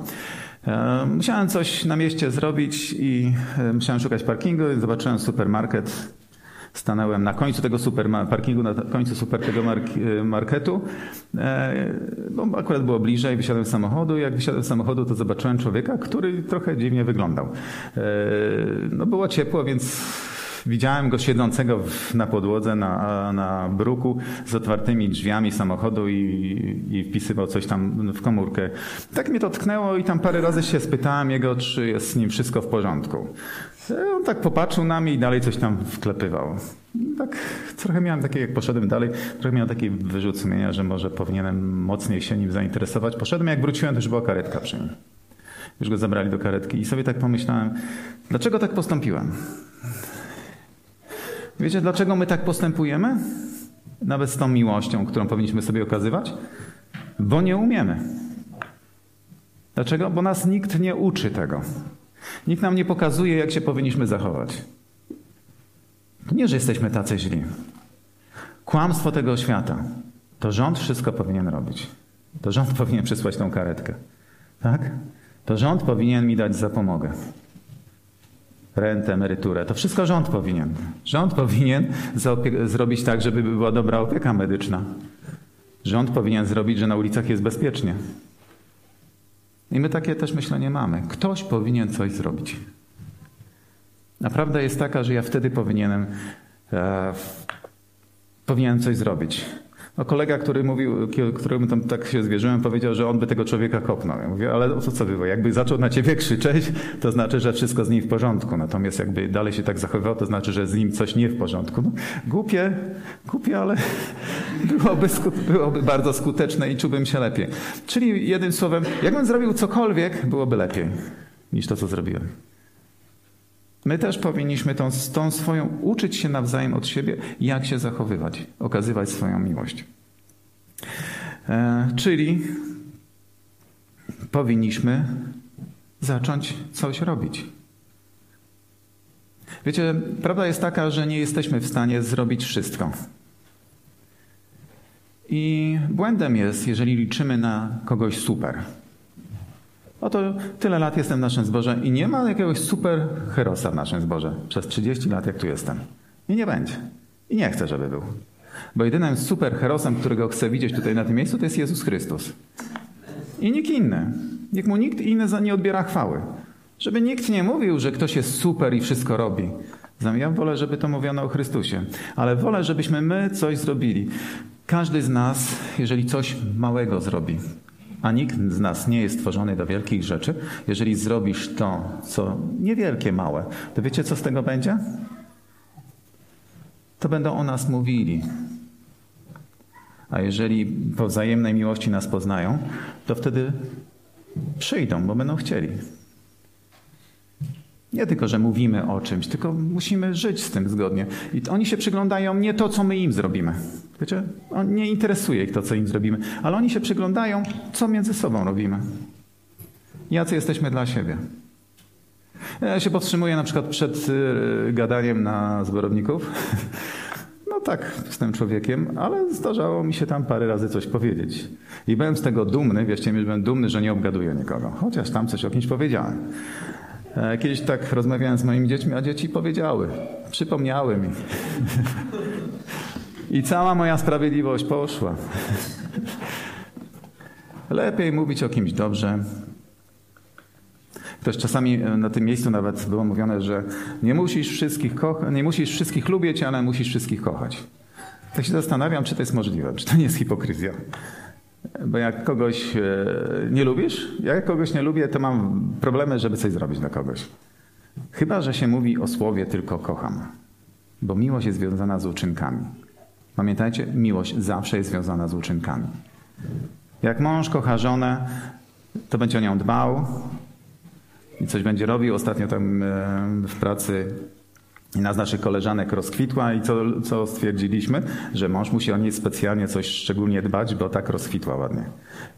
Musiałem coś na mieście zrobić i musiałem szukać parkingu. Zobaczyłem supermarket Stanąłem na końcu tego super parkingu, na końcu super tego e, marketu, bo akurat było bliżej, wysiadłem z samochodu. Jak wysiadłem z samochodu, to zobaczyłem człowieka, który trochę dziwnie wyglądał. E, no było ciepło, więc Widziałem go siedzącego na podłodze, na, na bruku z otwartymi drzwiami samochodu i, i wpisywał coś tam w komórkę. Tak mnie to tknęło i tam parę razy się spytałem jego, czy jest z nim wszystko w porządku. On tak popatrzył na mnie i dalej coś tam wklepywał. Tak trochę miałem takie, jak poszedłem dalej, trochę miałem taki wyrzut sumienia, że może powinienem mocniej się nim zainteresować. Poszedłem, jak wróciłem, to już była karetka przy nim. Już go zabrali do karetki i sobie tak pomyślałem, dlaczego tak postąpiłem? Wiecie, dlaczego my tak postępujemy? Nawet z tą miłością, którą powinniśmy sobie okazywać? Bo nie umiemy. Dlaczego? Bo nas nikt nie uczy tego. Nikt nam nie pokazuje, jak się powinniśmy zachować. Nie, że jesteśmy tacy źli. Kłamstwo tego świata. To rząd wszystko powinien robić. To rząd <laughs> powinien przysłać tą karetkę. Tak? To rząd powinien mi dać zapomogę. Rentę, emeryturę. To wszystko rząd powinien. Rząd powinien zrobić tak, żeby była dobra opieka medyczna. Rząd powinien zrobić, że na ulicach jest bezpiecznie. I my takie też myślenie mamy. Ktoś powinien coś zrobić. A prawda jest taka, że ja wtedy powinienem, e, powinienem coś zrobić. No kolega, który mówił, któremu tam tak się zwierzyłem, powiedział, że on by tego człowieka kopnął. Ja mówię, ale o co, co było? Jakby zaczął na ciebie krzyczeć, to znaczy, że wszystko z nim w porządku. Natomiast jakby dalej się tak zachowywał, to znaczy, że z nim coś nie w porządku. No, głupie, głupie, ale <laughs> byłoby, byłoby bardzo skuteczne i czułbym się lepiej. Czyli jednym słowem, jakbym zrobił cokolwiek, byłoby lepiej niż to, co zrobiłem. My też powinniśmy tą, tą swoją uczyć się nawzajem od siebie, jak się zachowywać, okazywać swoją miłość. E, czyli powinniśmy zacząć coś robić. Wiecie, prawda jest taka, że nie jesteśmy w stanie zrobić wszystko. I błędem jest, jeżeli liczymy na kogoś super. Oto tyle lat jestem w naszym zborze i nie ma jakiegoś super herosa w naszym zborze. Przez 30 lat, jak tu jestem. I nie będzie. I nie chcę, żeby był. Bo jedynym super herosem, którego chcę widzieć tutaj na tym miejscu, to jest Jezus Chrystus. I nikt inny. Niech mu nikt inny nie odbiera chwały. Żeby nikt nie mówił, że ktoś jest super i wszystko robi. Ja wolę, żeby to mówiono o Chrystusie. Ale wolę, żebyśmy my coś zrobili. Każdy z nas, jeżeli coś małego zrobi, a nikt z nas nie jest stworzony do wielkich rzeczy, jeżeli zrobisz to, co niewielkie, małe, to wiecie, co z tego będzie? To będą o nas mówili. A jeżeli po wzajemnej miłości nas poznają, to wtedy przyjdą, bo będą chcieli. Nie tylko, że mówimy o czymś, tylko musimy żyć z tym zgodnie. I oni się przyglądają nie to, co my im zrobimy. Wiecie, on nie interesuje ich to, co im zrobimy, ale oni się przyglądają, co między sobą robimy. Jacy jesteśmy dla siebie. Ja się powstrzymuję na przykład przed y, gadaniem na zborowników. <laughs> No tak, jestem człowiekiem, ale zdarzało mi się tam parę razy coś powiedzieć. I byłem z tego dumny, wierzcie mi, byłem dumny, że nie obgaduję nikogo. Chociaż tam coś o kimś powiedziałem. E, kiedyś tak rozmawiałem z moimi dziećmi, a dzieci powiedziały, przypomniały mi. <laughs> I cała moja sprawiedliwość poszła. Lepiej mówić o kimś dobrze. Ktoś czasami na tym miejscu nawet było mówione, że nie musisz wszystkich, kocha- nie musisz wszystkich lubić, ale musisz wszystkich kochać. Tak się zastanawiam, czy to jest możliwe, czy to nie jest hipokryzja. Bo jak kogoś e, nie lubisz, jak kogoś nie lubię, to mam problemy, żeby coś zrobić dla kogoś. Chyba, że się mówi o słowie tylko kocham. Bo miłość jest związana z uczynkami. Pamiętajcie, miłość zawsze jest związana z uczynkami. Jak mąż kocha żonę, to będzie o nią dbał i coś będzie robił. Ostatnio tam e, w pracy Jedna z naszych koleżanek rozkwitła i co, co stwierdziliśmy? Że mąż musi o niej specjalnie coś szczególnie dbać, bo tak rozkwitła ładnie.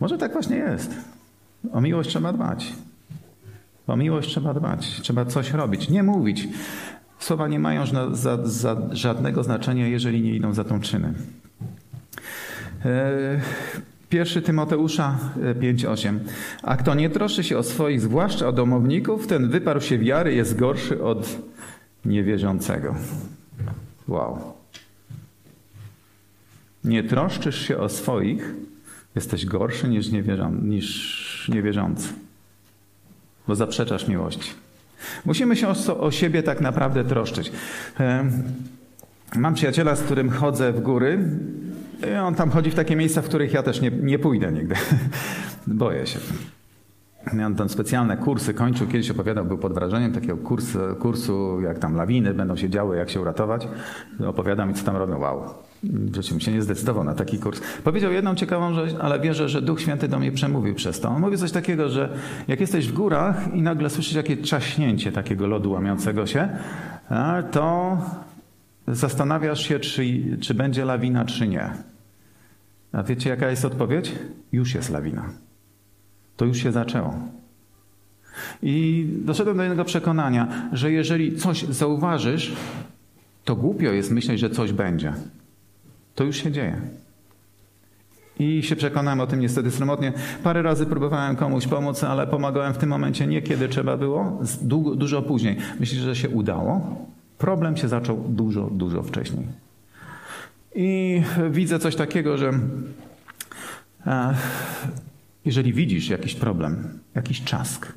Może tak właśnie jest. O miłość trzeba dbać. O miłość trzeba dbać. Trzeba coś robić, nie mówić. Słowa nie mają za, za, za żadnego znaczenia, jeżeli nie idą za tą czyny. E, pierwszy Tymoteusza 5:8. E, A kto nie troszczy się o swoich, zwłaszcza o domowników, ten wyparł się wiary, jest gorszy od niewierzącego. Wow. Nie troszczysz się o swoich, jesteś gorszy niż, niewierzą, niż niewierzący, bo zaprzeczasz miłości. Musimy się o, o siebie tak naprawdę troszczyć. Mam przyjaciela, z którym chodzę w góry. I on tam chodzi w takie miejsca, w których ja też nie, nie pójdę nigdy. <laughs> Boję się. Miałem tam specjalne kursy, kończył, kiedyś opowiadał, był pod wrażeniem takiego kursu, kursu, jak tam lawiny będą się działy, jak się uratować. Opowiada mi, co tam robią. Wow. Mi się nie zdecydował na taki kurs. Powiedział jedną ciekawą rzecz, ale wierzę, że Duch Święty do mnie przemówił przez to. On mówi coś takiego, że jak jesteś w górach i nagle słyszysz jakieś czaśnięcie takiego lodu łamiącego się, to zastanawiasz się, czy, czy będzie lawina, czy nie. A wiecie, jaka jest odpowiedź? Już jest lawina. To już się zaczęło. I doszedłem do jednego przekonania, że jeżeli coś zauważysz, to głupio jest myśleć, że coś będzie. To już się dzieje. I się przekonałem o tym niestety sromotnie. Parę razy próbowałem komuś pomóc, ale pomagałem w tym momencie nie kiedy trzeba było, dużo później. Myślę, że się udało. Problem się zaczął dużo, dużo wcześniej. I widzę coś takiego, że e, jeżeli widzisz jakiś problem, jakiś czask,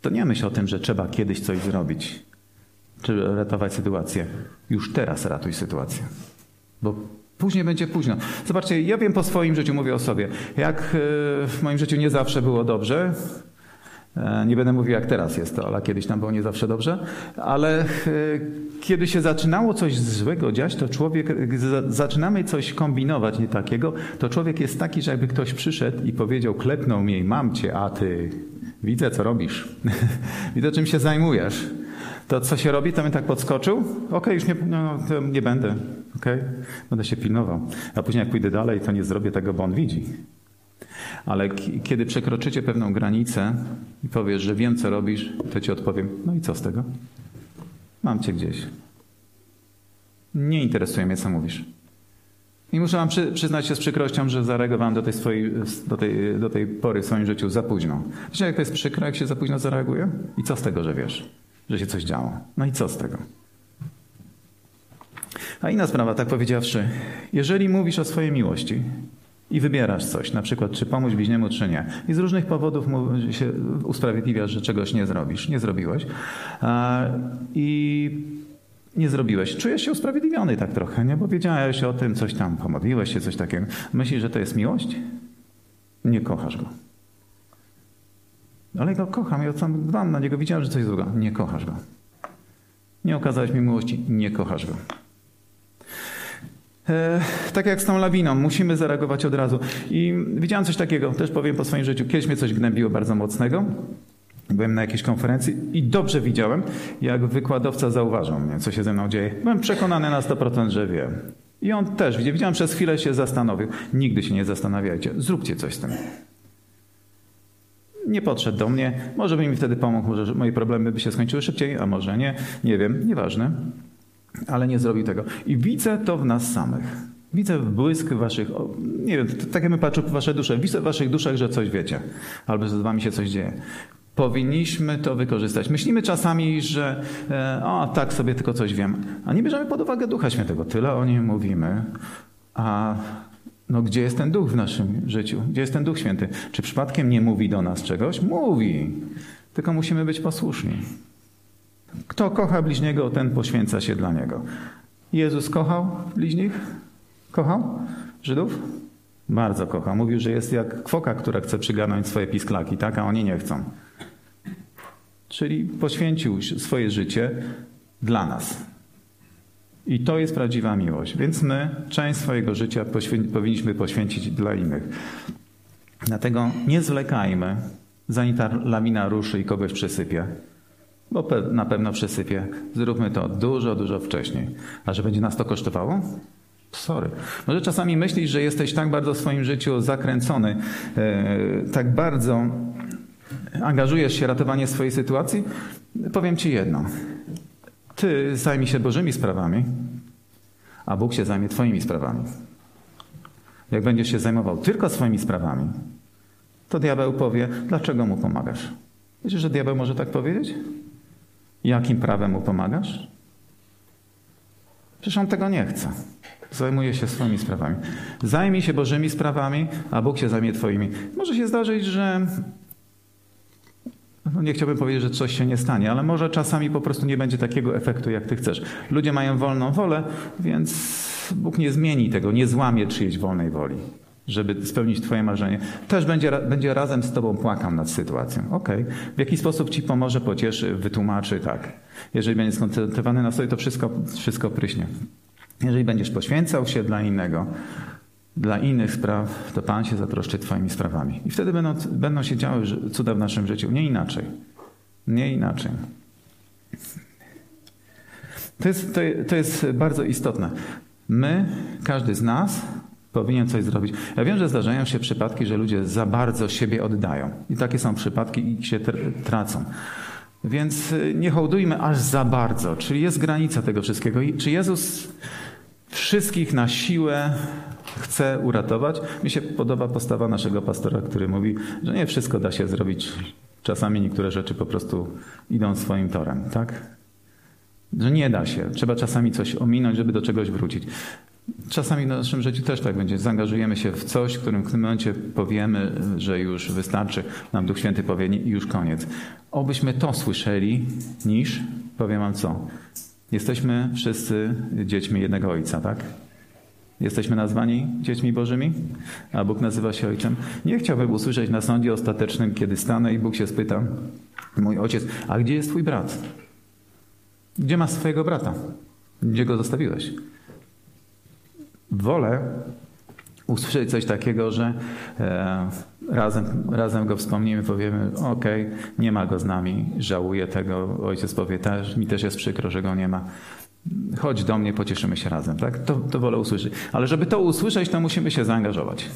to nie myśl o tym, że trzeba kiedyś coś zrobić, czy ratować sytuację. Już teraz ratuj sytuację. Bo Później będzie późno. Zobaczcie, ja wiem po swoim życiu, mówię o sobie. Jak e, w moim życiu nie zawsze było dobrze, nie będę mówił, jak teraz jest to, ale kiedyś tam było nie zawsze dobrze. Ale e, kiedy się zaczynało coś złego dziać, to człowiek, zaczynamy coś kombinować nie takiego, to człowiek jest taki, że jakby ktoś przyszedł i powiedział, klepnął mnie, mam cię, a ty widzę, co robisz. <laughs> widzę, czym się zajmujesz to co się robi, to bym tak podskoczył. Okej, okay, już nie, no, nie będę. Okay? będę się pilnował. A później jak pójdę dalej, to nie zrobię tego, bo on widzi. Ale kiedy przekroczycie pewną granicę i powiesz, że wiem, co robisz, to ci odpowiem, no i co z tego? Mam cię gdzieś. Nie interesuje mnie, co mówisz. I muszę wam przy, przyznać się z przykrością, że zareagowałem do tej, swojej, do tej, do tej pory w swoim życiu za późno. Wiecie, jak to jest przykro, jak się za późno zareaguje? I co z tego, że wiesz? że się coś działo. No i co z tego? A inna sprawa, tak powiedziawszy, jeżeli mówisz o swojej miłości i wybierasz coś, na przykład czy pomóc bliźniemu, czy nie, i z różnych powodów się usprawiedliwiasz, że czegoś nie zrobisz, nie zrobiłeś i nie zrobiłeś, czujesz się usprawiedliwiony tak trochę, nie? Bo wiedziałeś o tym, coś tam, pomodliłeś się, coś takiego. Myślisz, że to jest miłość? Nie kochasz go. Ale go kocham, ja sam dbam na niego, widziałem, że coś złego. Nie kochasz go. Nie okazałeś mi miłości, nie kochasz go. E, tak jak z tą lawiną, musimy zareagować od razu. I widziałem coś takiego, też powiem po swoim życiu. Kiedyś mnie coś gnębiło bardzo mocnego. Byłem na jakiejś konferencji i dobrze widziałem, jak wykładowca zauważył mnie, co się ze mną dzieje. Byłem przekonany na 100%, że wie. I on też, widziałem, przez chwilę się zastanowił. Nigdy się nie zastanawiajcie, zróbcie coś z tym. Nie podszedł do mnie, może by mi wtedy pomógł, może moje problemy by się skończyły szybciej, a może nie, nie wiem, nieważne. Ale nie zrobił tego. I widzę to w nas samych. Widzę błysk waszych, nie wiem, tak jakbym patrzył w wasze dusze, widzę w waszych duszach, że coś wiecie, albo że z wami się coś dzieje. Powinniśmy to wykorzystać. Myślimy czasami, że e, o, tak sobie tylko coś wiem, a nie bierzemy pod uwagę Ducha Świętego. Tyle o nim mówimy, a no gdzie jest ten duch w naszym życiu? Gdzie jest ten duch święty? Czy przypadkiem nie mówi do nas czegoś? Mówi. Tylko musimy być posłuszni. Kto kocha bliźniego, ten poświęca się dla niego. Jezus kochał bliźnich? Kochał Żydów? Bardzo kocha. Mówił, że jest jak kwoka, która chce przygarnąć swoje pisklaki, tak? a oni nie chcą. Czyli poświęcił swoje życie dla nas. I to jest prawdziwa miłość. Więc my część swojego życia poświę powinniśmy poświęcić dla innych. Dlatego nie zwlekajmy, zanim ta lawina ruszy i kogoś przesypie. Bo na pewno przesypie. Zróbmy to dużo, dużo wcześniej. A że będzie nas to kosztowało? Sorry. Może czasami myślisz, że jesteś tak bardzo w swoim życiu zakręcony, e, tak bardzo angażujesz się w ratowanie swojej sytuacji? Powiem Ci jedno. Ty zajmij się Bożymi sprawami, a Bóg się zajmie Twoimi sprawami. Jak będziesz się zajmował tylko swoimi sprawami, to diabeł powie, dlaczego mu pomagasz? Wiecie, że diabeł może tak powiedzieć? Jakim prawem mu pomagasz? Przecież on tego nie chce. Zajmuje się swoimi sprawami. Zajmij się Bożymi sprawami, a Bóg się zajmie Twoimi. Może się zdarzyć, że no nie chciałbym powiedzieć, że coś się nie stanie, ale może czasami po prostu nie będzie takiego efektu, jak ty chcesz. Ludzie mają wolną wolę, więc Bóg nie zmieni tego, nie złamie czyjejś wolnej woli, żeby spełnić twoje marzenie. Też będzie, będzie razem z tobą płakał nad sytuacją. Okej. Okay. W jaki sposób ci pomoże, pocieszy, wytłumaczy, tak. Jeżeli będzie skoncentrowany na sobie, to wszystko, wszystko pryśnie. Jeżeli będziesz poświęcał się dla innego, dla innych spraw, to Pan się zatroszczy Twoimi sprawami. I wtedy będą, będą się działy cuda w naszym życiu. Nie inaczej. Nie inaczej. To jest, to, to jest bardzo istotne. My, każdy z nas, powinien coś zrobić. Ja wiem, że zdarzają się przypadki, że ludzie za bardzo siebie oddają. I takie są przypadki i się tracą. Więc y, nie hołdujmy aż za bardzo. Czyli jest granica tego wszystkiego. I czy Jezus wszystkich na siłę chce uratować. Mi się podoba postawa naszego pastora, który mówi, że nie wszystko da się zrobić. Czasami niektóre rzeczy po prostu idą swoim torem, tak? Że nie da się. Trzeba czasami coś ominąć, żeby do czegoś wrócić. Czasami w naszym życiu też tak będzie. Zaangażujemy się w coś, w którym w tym momencie powiemy, że już wystarczy. Nam Duch Święty powie już koniec. Obyśmy to słyszeli, niż, powiem wam co, jesteśmy wszyscy dziećmi jednego Ojca, tak? Jesteśmy nazwani dziećmi Bożymi, a Bóg nazywa się Ojcem. Nie chciałbym usłyszeć na sądzie ostatecznym, kiedy stanę i Bóg się spyta, mój ojciec, a gdzie jest twój brat? Gdzie masz swojego brata? Gdzie go zostawiłeś? Wolę usłyszeć coś takiego, że e, razem, razem go wspomnimy, powiemy, ok, nie ma go z nami, żałuję tego, ojciec powie, też, mi też jest przykro, że go nie ma. Chodź do mnie, pocieszymy się razem, tak? To, to wolę usłyszeć. Ale żeby to usłyszeć, to musimy się zaangażować.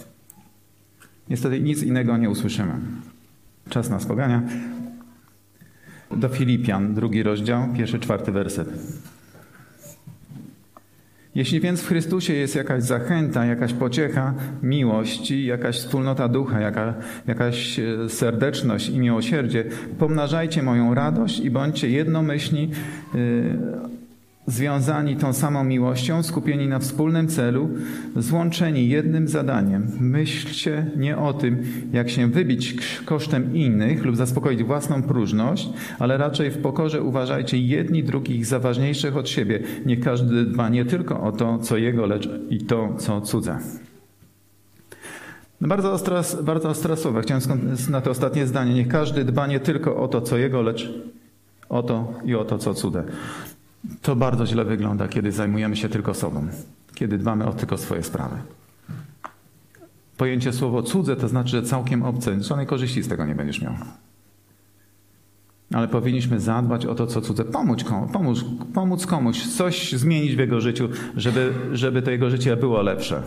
Niestety nic innego nie usłyszymy. Czas nas pogania. Do Filipian, drugi rozdział, pierwszy, czwarty werset. Jeśli więc w Chrystusie jest jakaś zachęta, jakaś pociecha, miłość, jakaś wspólnota ducha, jaka, jakaś e, serdeczność i miłosierdzie, pomnażajcie moją radość i bądźcie jednomyślni, yy, związani tą samą miłością, skupieni na wspólnym celu, złączeni jednym zadaniem. Myślcie nie o tym, jak się wybić kosztem innych lub zaspokoić własną próżność, ale raczej w pokorze uważajcie jedni drugich za ważniejszych od siebie. Niech każdy dba nie tylko o to, co jego, lecz i to, co cudze. No bardzo, ostre, bardzo ostre słowa. Chciałem na to ostatnie zdanie. Niech każdy dba nie tylko o to, co jego, lecz o to i o to, co cudze. To bardzo źle wygląda, kiedy zajmujemy się tylko sobą, kiedy dbamy o tylko swoje sprawy. Pojęcie słowo cudze to znaczy, że całkiem obce, żadnej korzyści z tego nie będziesz miał. Ale powinniśmy zadbać o to, co cudze, pomóc pomóc, pomóc komuś, coś zmienić w jego życiu, żeby, żeby to jego życie było lepsze.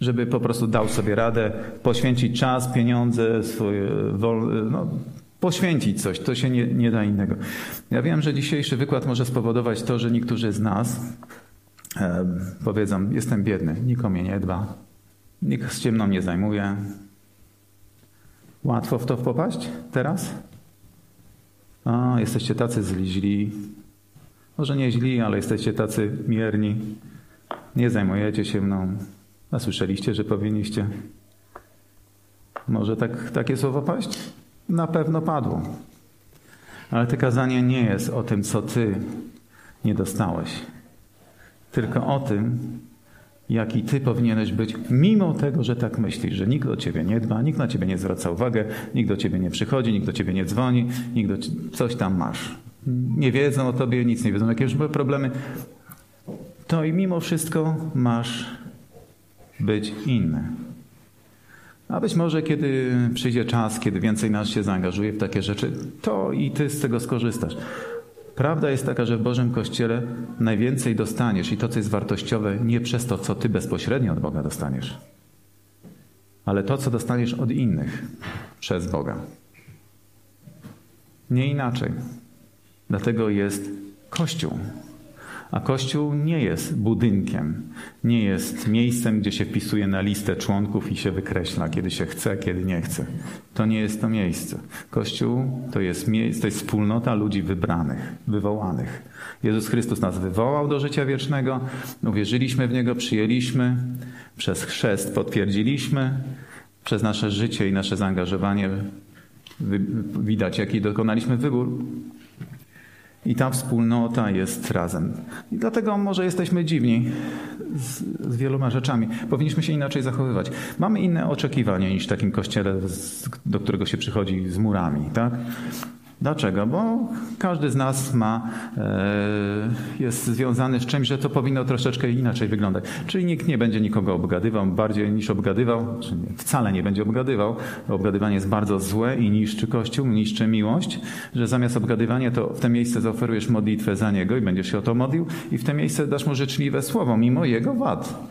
Żeby po prostu dał sobie radę, poświęcić czas, pieniądze, swoje wolne, no, poświęcić coś, to się nie, nie da innego. Ja wiem, że dzisiejszy wykład może spowodować to, że niektórzy z nas e, powiedzą, jestem biedny, nikomu mnie nie dba, nikt z ciemną nie zajmuje. Łatwo w to popaść teraz? A, jesteście tacy źli. Może nie źli, ale jesteście tacy mierni. Nie zajmujecie się mną. A słyszeliście, że powinniście. Może tak, takie słowo paść? Na pewno padło. Ale to kazanie nie jest o tym, co ty nie dostałeś, tylko o tym, jaki ty powinieneś być, mimo tego, że tak myślisz, że nikt do ciebie nie dba, nikt na ciebie nie zwraca uwagi, nikt do ciebie nie przychodzi, nikt do ciebie nie dzwoni, nikt do coś tam masz. Nie wiedzą o tobie, nic nie wiedzą, jakie już były problemy. To i mimo wszystko masz być inny. A być może kiedy przyjdzie czas, kiedy więcej nas się zaangażuje w takie rzeczy, to i ty z tego skorzystasz. Prawda jest taka, że w Bożym Kościele najwięcej dostaniesz i to, co jest wartościowe, nie przez to, co ty bezpośrednio od Boga dostaniesz, ale to, co dostaniesz od innych przez Boga. Nie inaczej. Dlatego jest Kościół. A Kościół nie jest budynkiem, nie jest miejscem, gdzie się wpisuje na listę członków i się wykreśla, kiedy się chce, kiedy nie chce. To nie jest to miejsce. Kościół to jest, to jest wspólnota ludzi wybranych, wywołanych. Jezus Chrystus nas wywołał do życia wiecznego, uwierzyliśmy w Niego, przyjęliśmy, przez chrzest potwierdziliśmy, przez nasze życie i nasze zaangażowanie widać, jaki dokonaliśmy wybór. I ta wspólnota jest razem. I dlatego może jesteśmy dziwni z, z, wieloma rzeczami. Powinniśmy się inaczej zachowywać. Mamy inne oczekiwania niż w takim kościele, do którego się przychodzi z murami, tak? Dlaczego? Bo każdy z nas ma, e, jest związany z czymś, że to powinno troszeczkę inaczej wyglądać. Czyli nikt nie będzie nikogo obgadywał bardziej niż obgadywał, czy wcale nie będzie obgadywał. Obgadywanie jest bardzo złe i niszczy Kościół, niszczy miłość, że zamiast obgadywania to w te miejsce zaoferujesz modlitwę za niego i będziesz się o to modlił i w te miejsce dasz mu życzliwe słowo, mimo jego wad.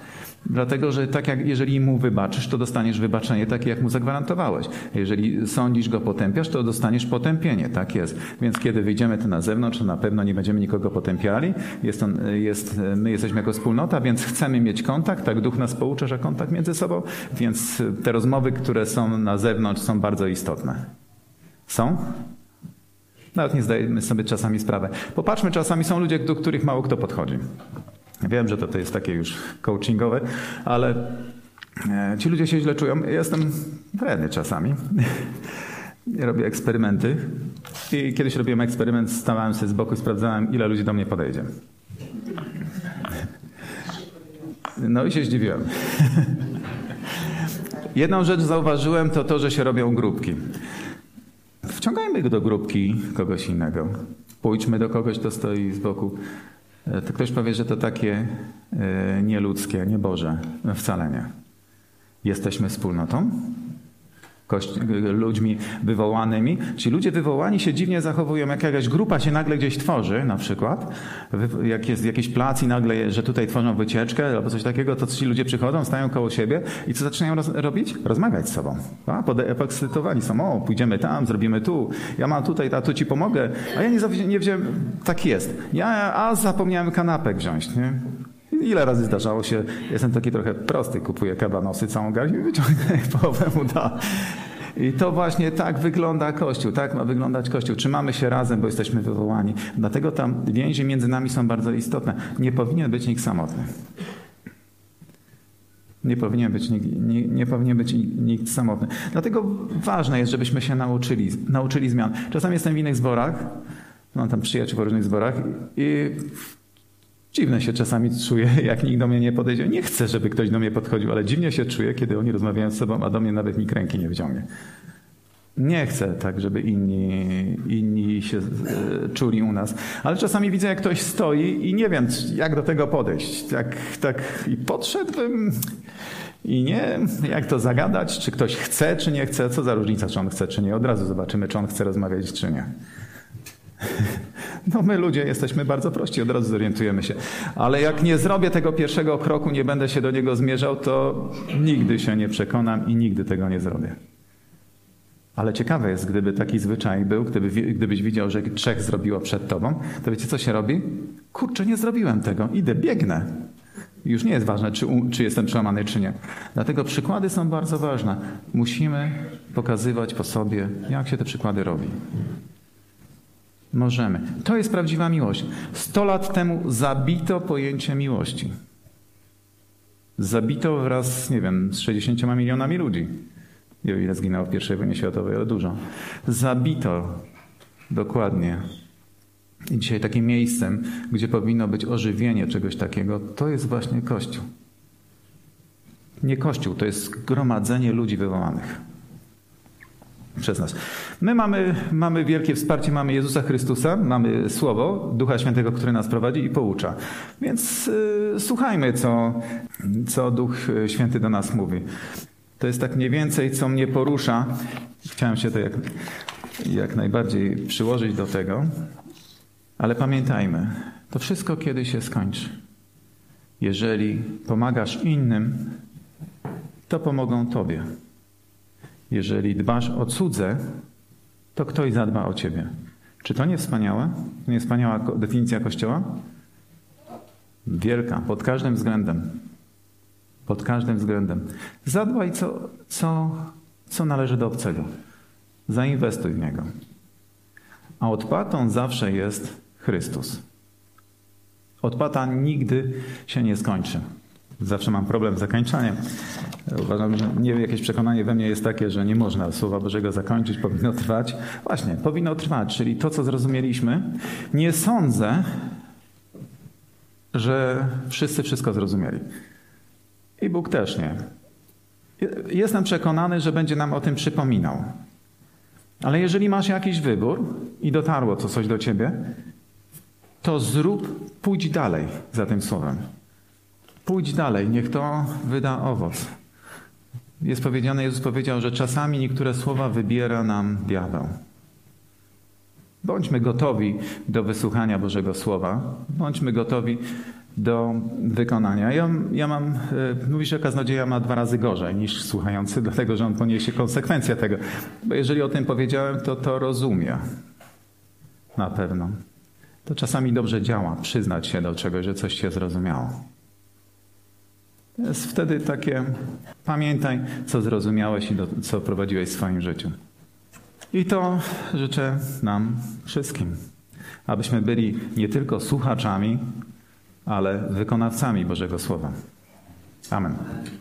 Dlatego, że tak jak jeżeli mu wybaczysz, to dostaniesz wybaczenie takie, jak mu zagwarantowałeś. Jeżeli sądzisz go, potępiasz, to dostaniesz potępienie. Tak jest. Więc kiedy wyjdziemy tu na zewnątrz, to na pewno nie będziemy nikogo potępiali. Jest on, jest, my jesteśmy jako wspólnota, więc chcemy mieć kontakt. Tak duch nas poucza, że kontakt między sobą. Więc te rozmowy, które są na zewnątrz, są bardzo istotne. Są? Nawet nie zdajemy sobie czasami sprawę. Popatrzmy, czasami są ludzie, do których mało kto podchodzi. Wiem, że to, to jest takie już coachingowe, ale e, ci ludzie się źle czują. Ja jestem wredny czasami. <laughs> Robię eksperymenty. I kiedyś robiłem eksperyment, stawałem się z boku i sprawdzałem, ile ludzi do mnie podejdzie. No i się zdziwiłem. <laughs> Jedną rzecz zauważyłem, to to, że się robią grupki. Wciągajmy do grupki kogoś innego. Pójdźmy do kogoś, kto stoi z boku. E, to ktoś powie, że to takie e, nieludzkie, nieboże. Wcale nie. Jesteśmy wspólnotą, ludźmi wywołanymi. Ci ludzie wywołani się dziwnie zachowują, jak jakaś grupa się nagle gdzieś tworzy, na przykład, jak jest jakiś plac i nagle, że tutaj tworzą wycieczkę albo coś takiego, to ci ludzie przychodzą, stają koło siebie i co zaczynają roz robić? Rozmawiać z sobą. A, podekscytowani są, o, pójdziemy tam, zrobimy tu, ja mam tutaj, a tu ci pomogę, a ja nie, nie wziąłem, tak jest. Ja, a zapomniałem kanapek wziąć, nie? Ile razy zdarzało się, jestem taki trochę prosty, kupuję kabanosy, całą garść i wyciągnę <laughs> połowę mu da. I to właśnie tak wygląda Kościół, tak ma wyglądać Kościół. Trzymamy się razem, bo jesteśmy wywołani. Dlatego tam więzi między nami są bardzo istotne. Nie powinien być nikt samotny. Nie powinien być nikt, nie, nie, powinien być nikt samotny. Dlatego ważne jest, żebyśmy się nauczyli, nauczyli zmian. Czasami jestem w innych zborach, mam tam przyjaciół w różnych zborach i Dziwne się czasami czuję, <laughs> jak nikt do mnie nie podejdzie. Nie chcę, żeby ktoś do mnie podchodził, ale dziwnie się czuję, kiedy oni rozmawiają z sobą, a do mnie nawet nikt ręki nie wyciągnie. Nie chcę tak, żeby inni, inni się e, czuli u nas. Ale czasami widzę, jak ktoś stoi i nie wiem, jak do tego podejść. Tak, tak i podszedłbym i nie, jak to zagadać, czy ktoś chce, czy nie chce, co za różnica, czy on chce, czy nie. Od razu zobaczymy, czy on chce rozmawiać, czy nie. <laughs> No my ludzie jesteśmy bardzo prości, od razu zorientujemy się. Ale jak nie zrobię tego pierwszego kroku, nie będę się do niego zmierzał, to nigdy się nie przekonam i nigdy tego nie zrobię. Ale ciekawe jest, gdyby taki zwyczaj był, gdyby, gdybyś widział, że trzech zrobiło przed tobą, to wiecie, co się robi? Kurczę, nie zrobiłem tego, idę, biegnę. Już nie jest ważne, czy, czy jestem przełamany, czy nie. Dlatego przykłady są bardzo ważne. Musimy pokazywać po sobie, jak się te przykłady robi. Możemy. To jest prawdziwa miłość. Sto lat temu zabito pojęcie miłości. Zabito wraz, nie wiem, z 60 milionami ludzi. Nie wiem, ile zginęło w I wojnie światowej, ale dużo. Zabito dokładnie. I dzisiaj takim miejscem, gdzie powinno być ożywienie czegoś takiego, to jest właśnie Kościół. Nie Kościół, to jest gromadzenie ludzi wywołanych przez nas. My mamy, mamy wielkie wsparcie, mamy Jezusa Chrystusa, mamy Słowo, Ducha Świętego, który nas prowadzi i poucza. Więc y, słuchajmy, co, co Duch Święty do nas mówi. To jest tak mniej więcej, co mnie porusza. Chciałem się to jak, jak najbardziej przyłożyć do tego. Ale pamiętajmy, to wszystko kiedyś się skończy. Jeżeli pomagasz innym, to pomogą Tobie. Jeżeli dbasz o cudze, to ktoś zadba o ciebie. Czy to nie wspaniałe? To nie wspaniała definicja Kościoła? Wielka, pod każdym względem. Pod każdym względem. Zadbaj, co, co, co należy do obcego. Zainwestuj w niego. A odpłatą zawsze jest Chrystus. Odpłata nigdy się nie skończy. Zawsze mam problem z zakończeniem. Uważam, że nie jakieś przekonanie we mnie jest takie, że nie można Słowa Bożego zakończyć, powinno trwać. Właśnie, powinno trwać, czyli to, co zrozumieliśmy. Nie sądzę, że wszyscy wszystko zrozumieli. I Bóg też nie. Jestem przekonany, że będzie nam o tym przypominał. Ale jeżeli masz jakiś wybór i dotarło to coś do ciebie, to zrób, pójdź dalej za tym słowem. Pójdź dalej, niech to wyda owoc. Jest powiedziane, Jezus powiedział, że czasami niektóre słowa wybiera nam diabeł. Bądźmy gotowi do wysłuchania Bożego Słowa. Bądźmy gotowi do wykonania. Ja, ja mam, e, mówi, że kaznodzieja ma dwa razy gorzej niż słuchający, <laughs> dlatego że on poniesie konsekwencje tego. Bo jeżeli o tym powiedziałem, to to rozumie. Na pewno. To czasami dobrze działa, przyznać się do czegoś, że coś się zrozumiało. Jest wtedy takie, pamiętaj, co zrozumiałeś i do, co prowadziłeś w swoim życiu. I to życzę nam wszystkim, abyśmy byli nie tylko słuchaczami, ale wykonawcami Bożego Słowa. Amen.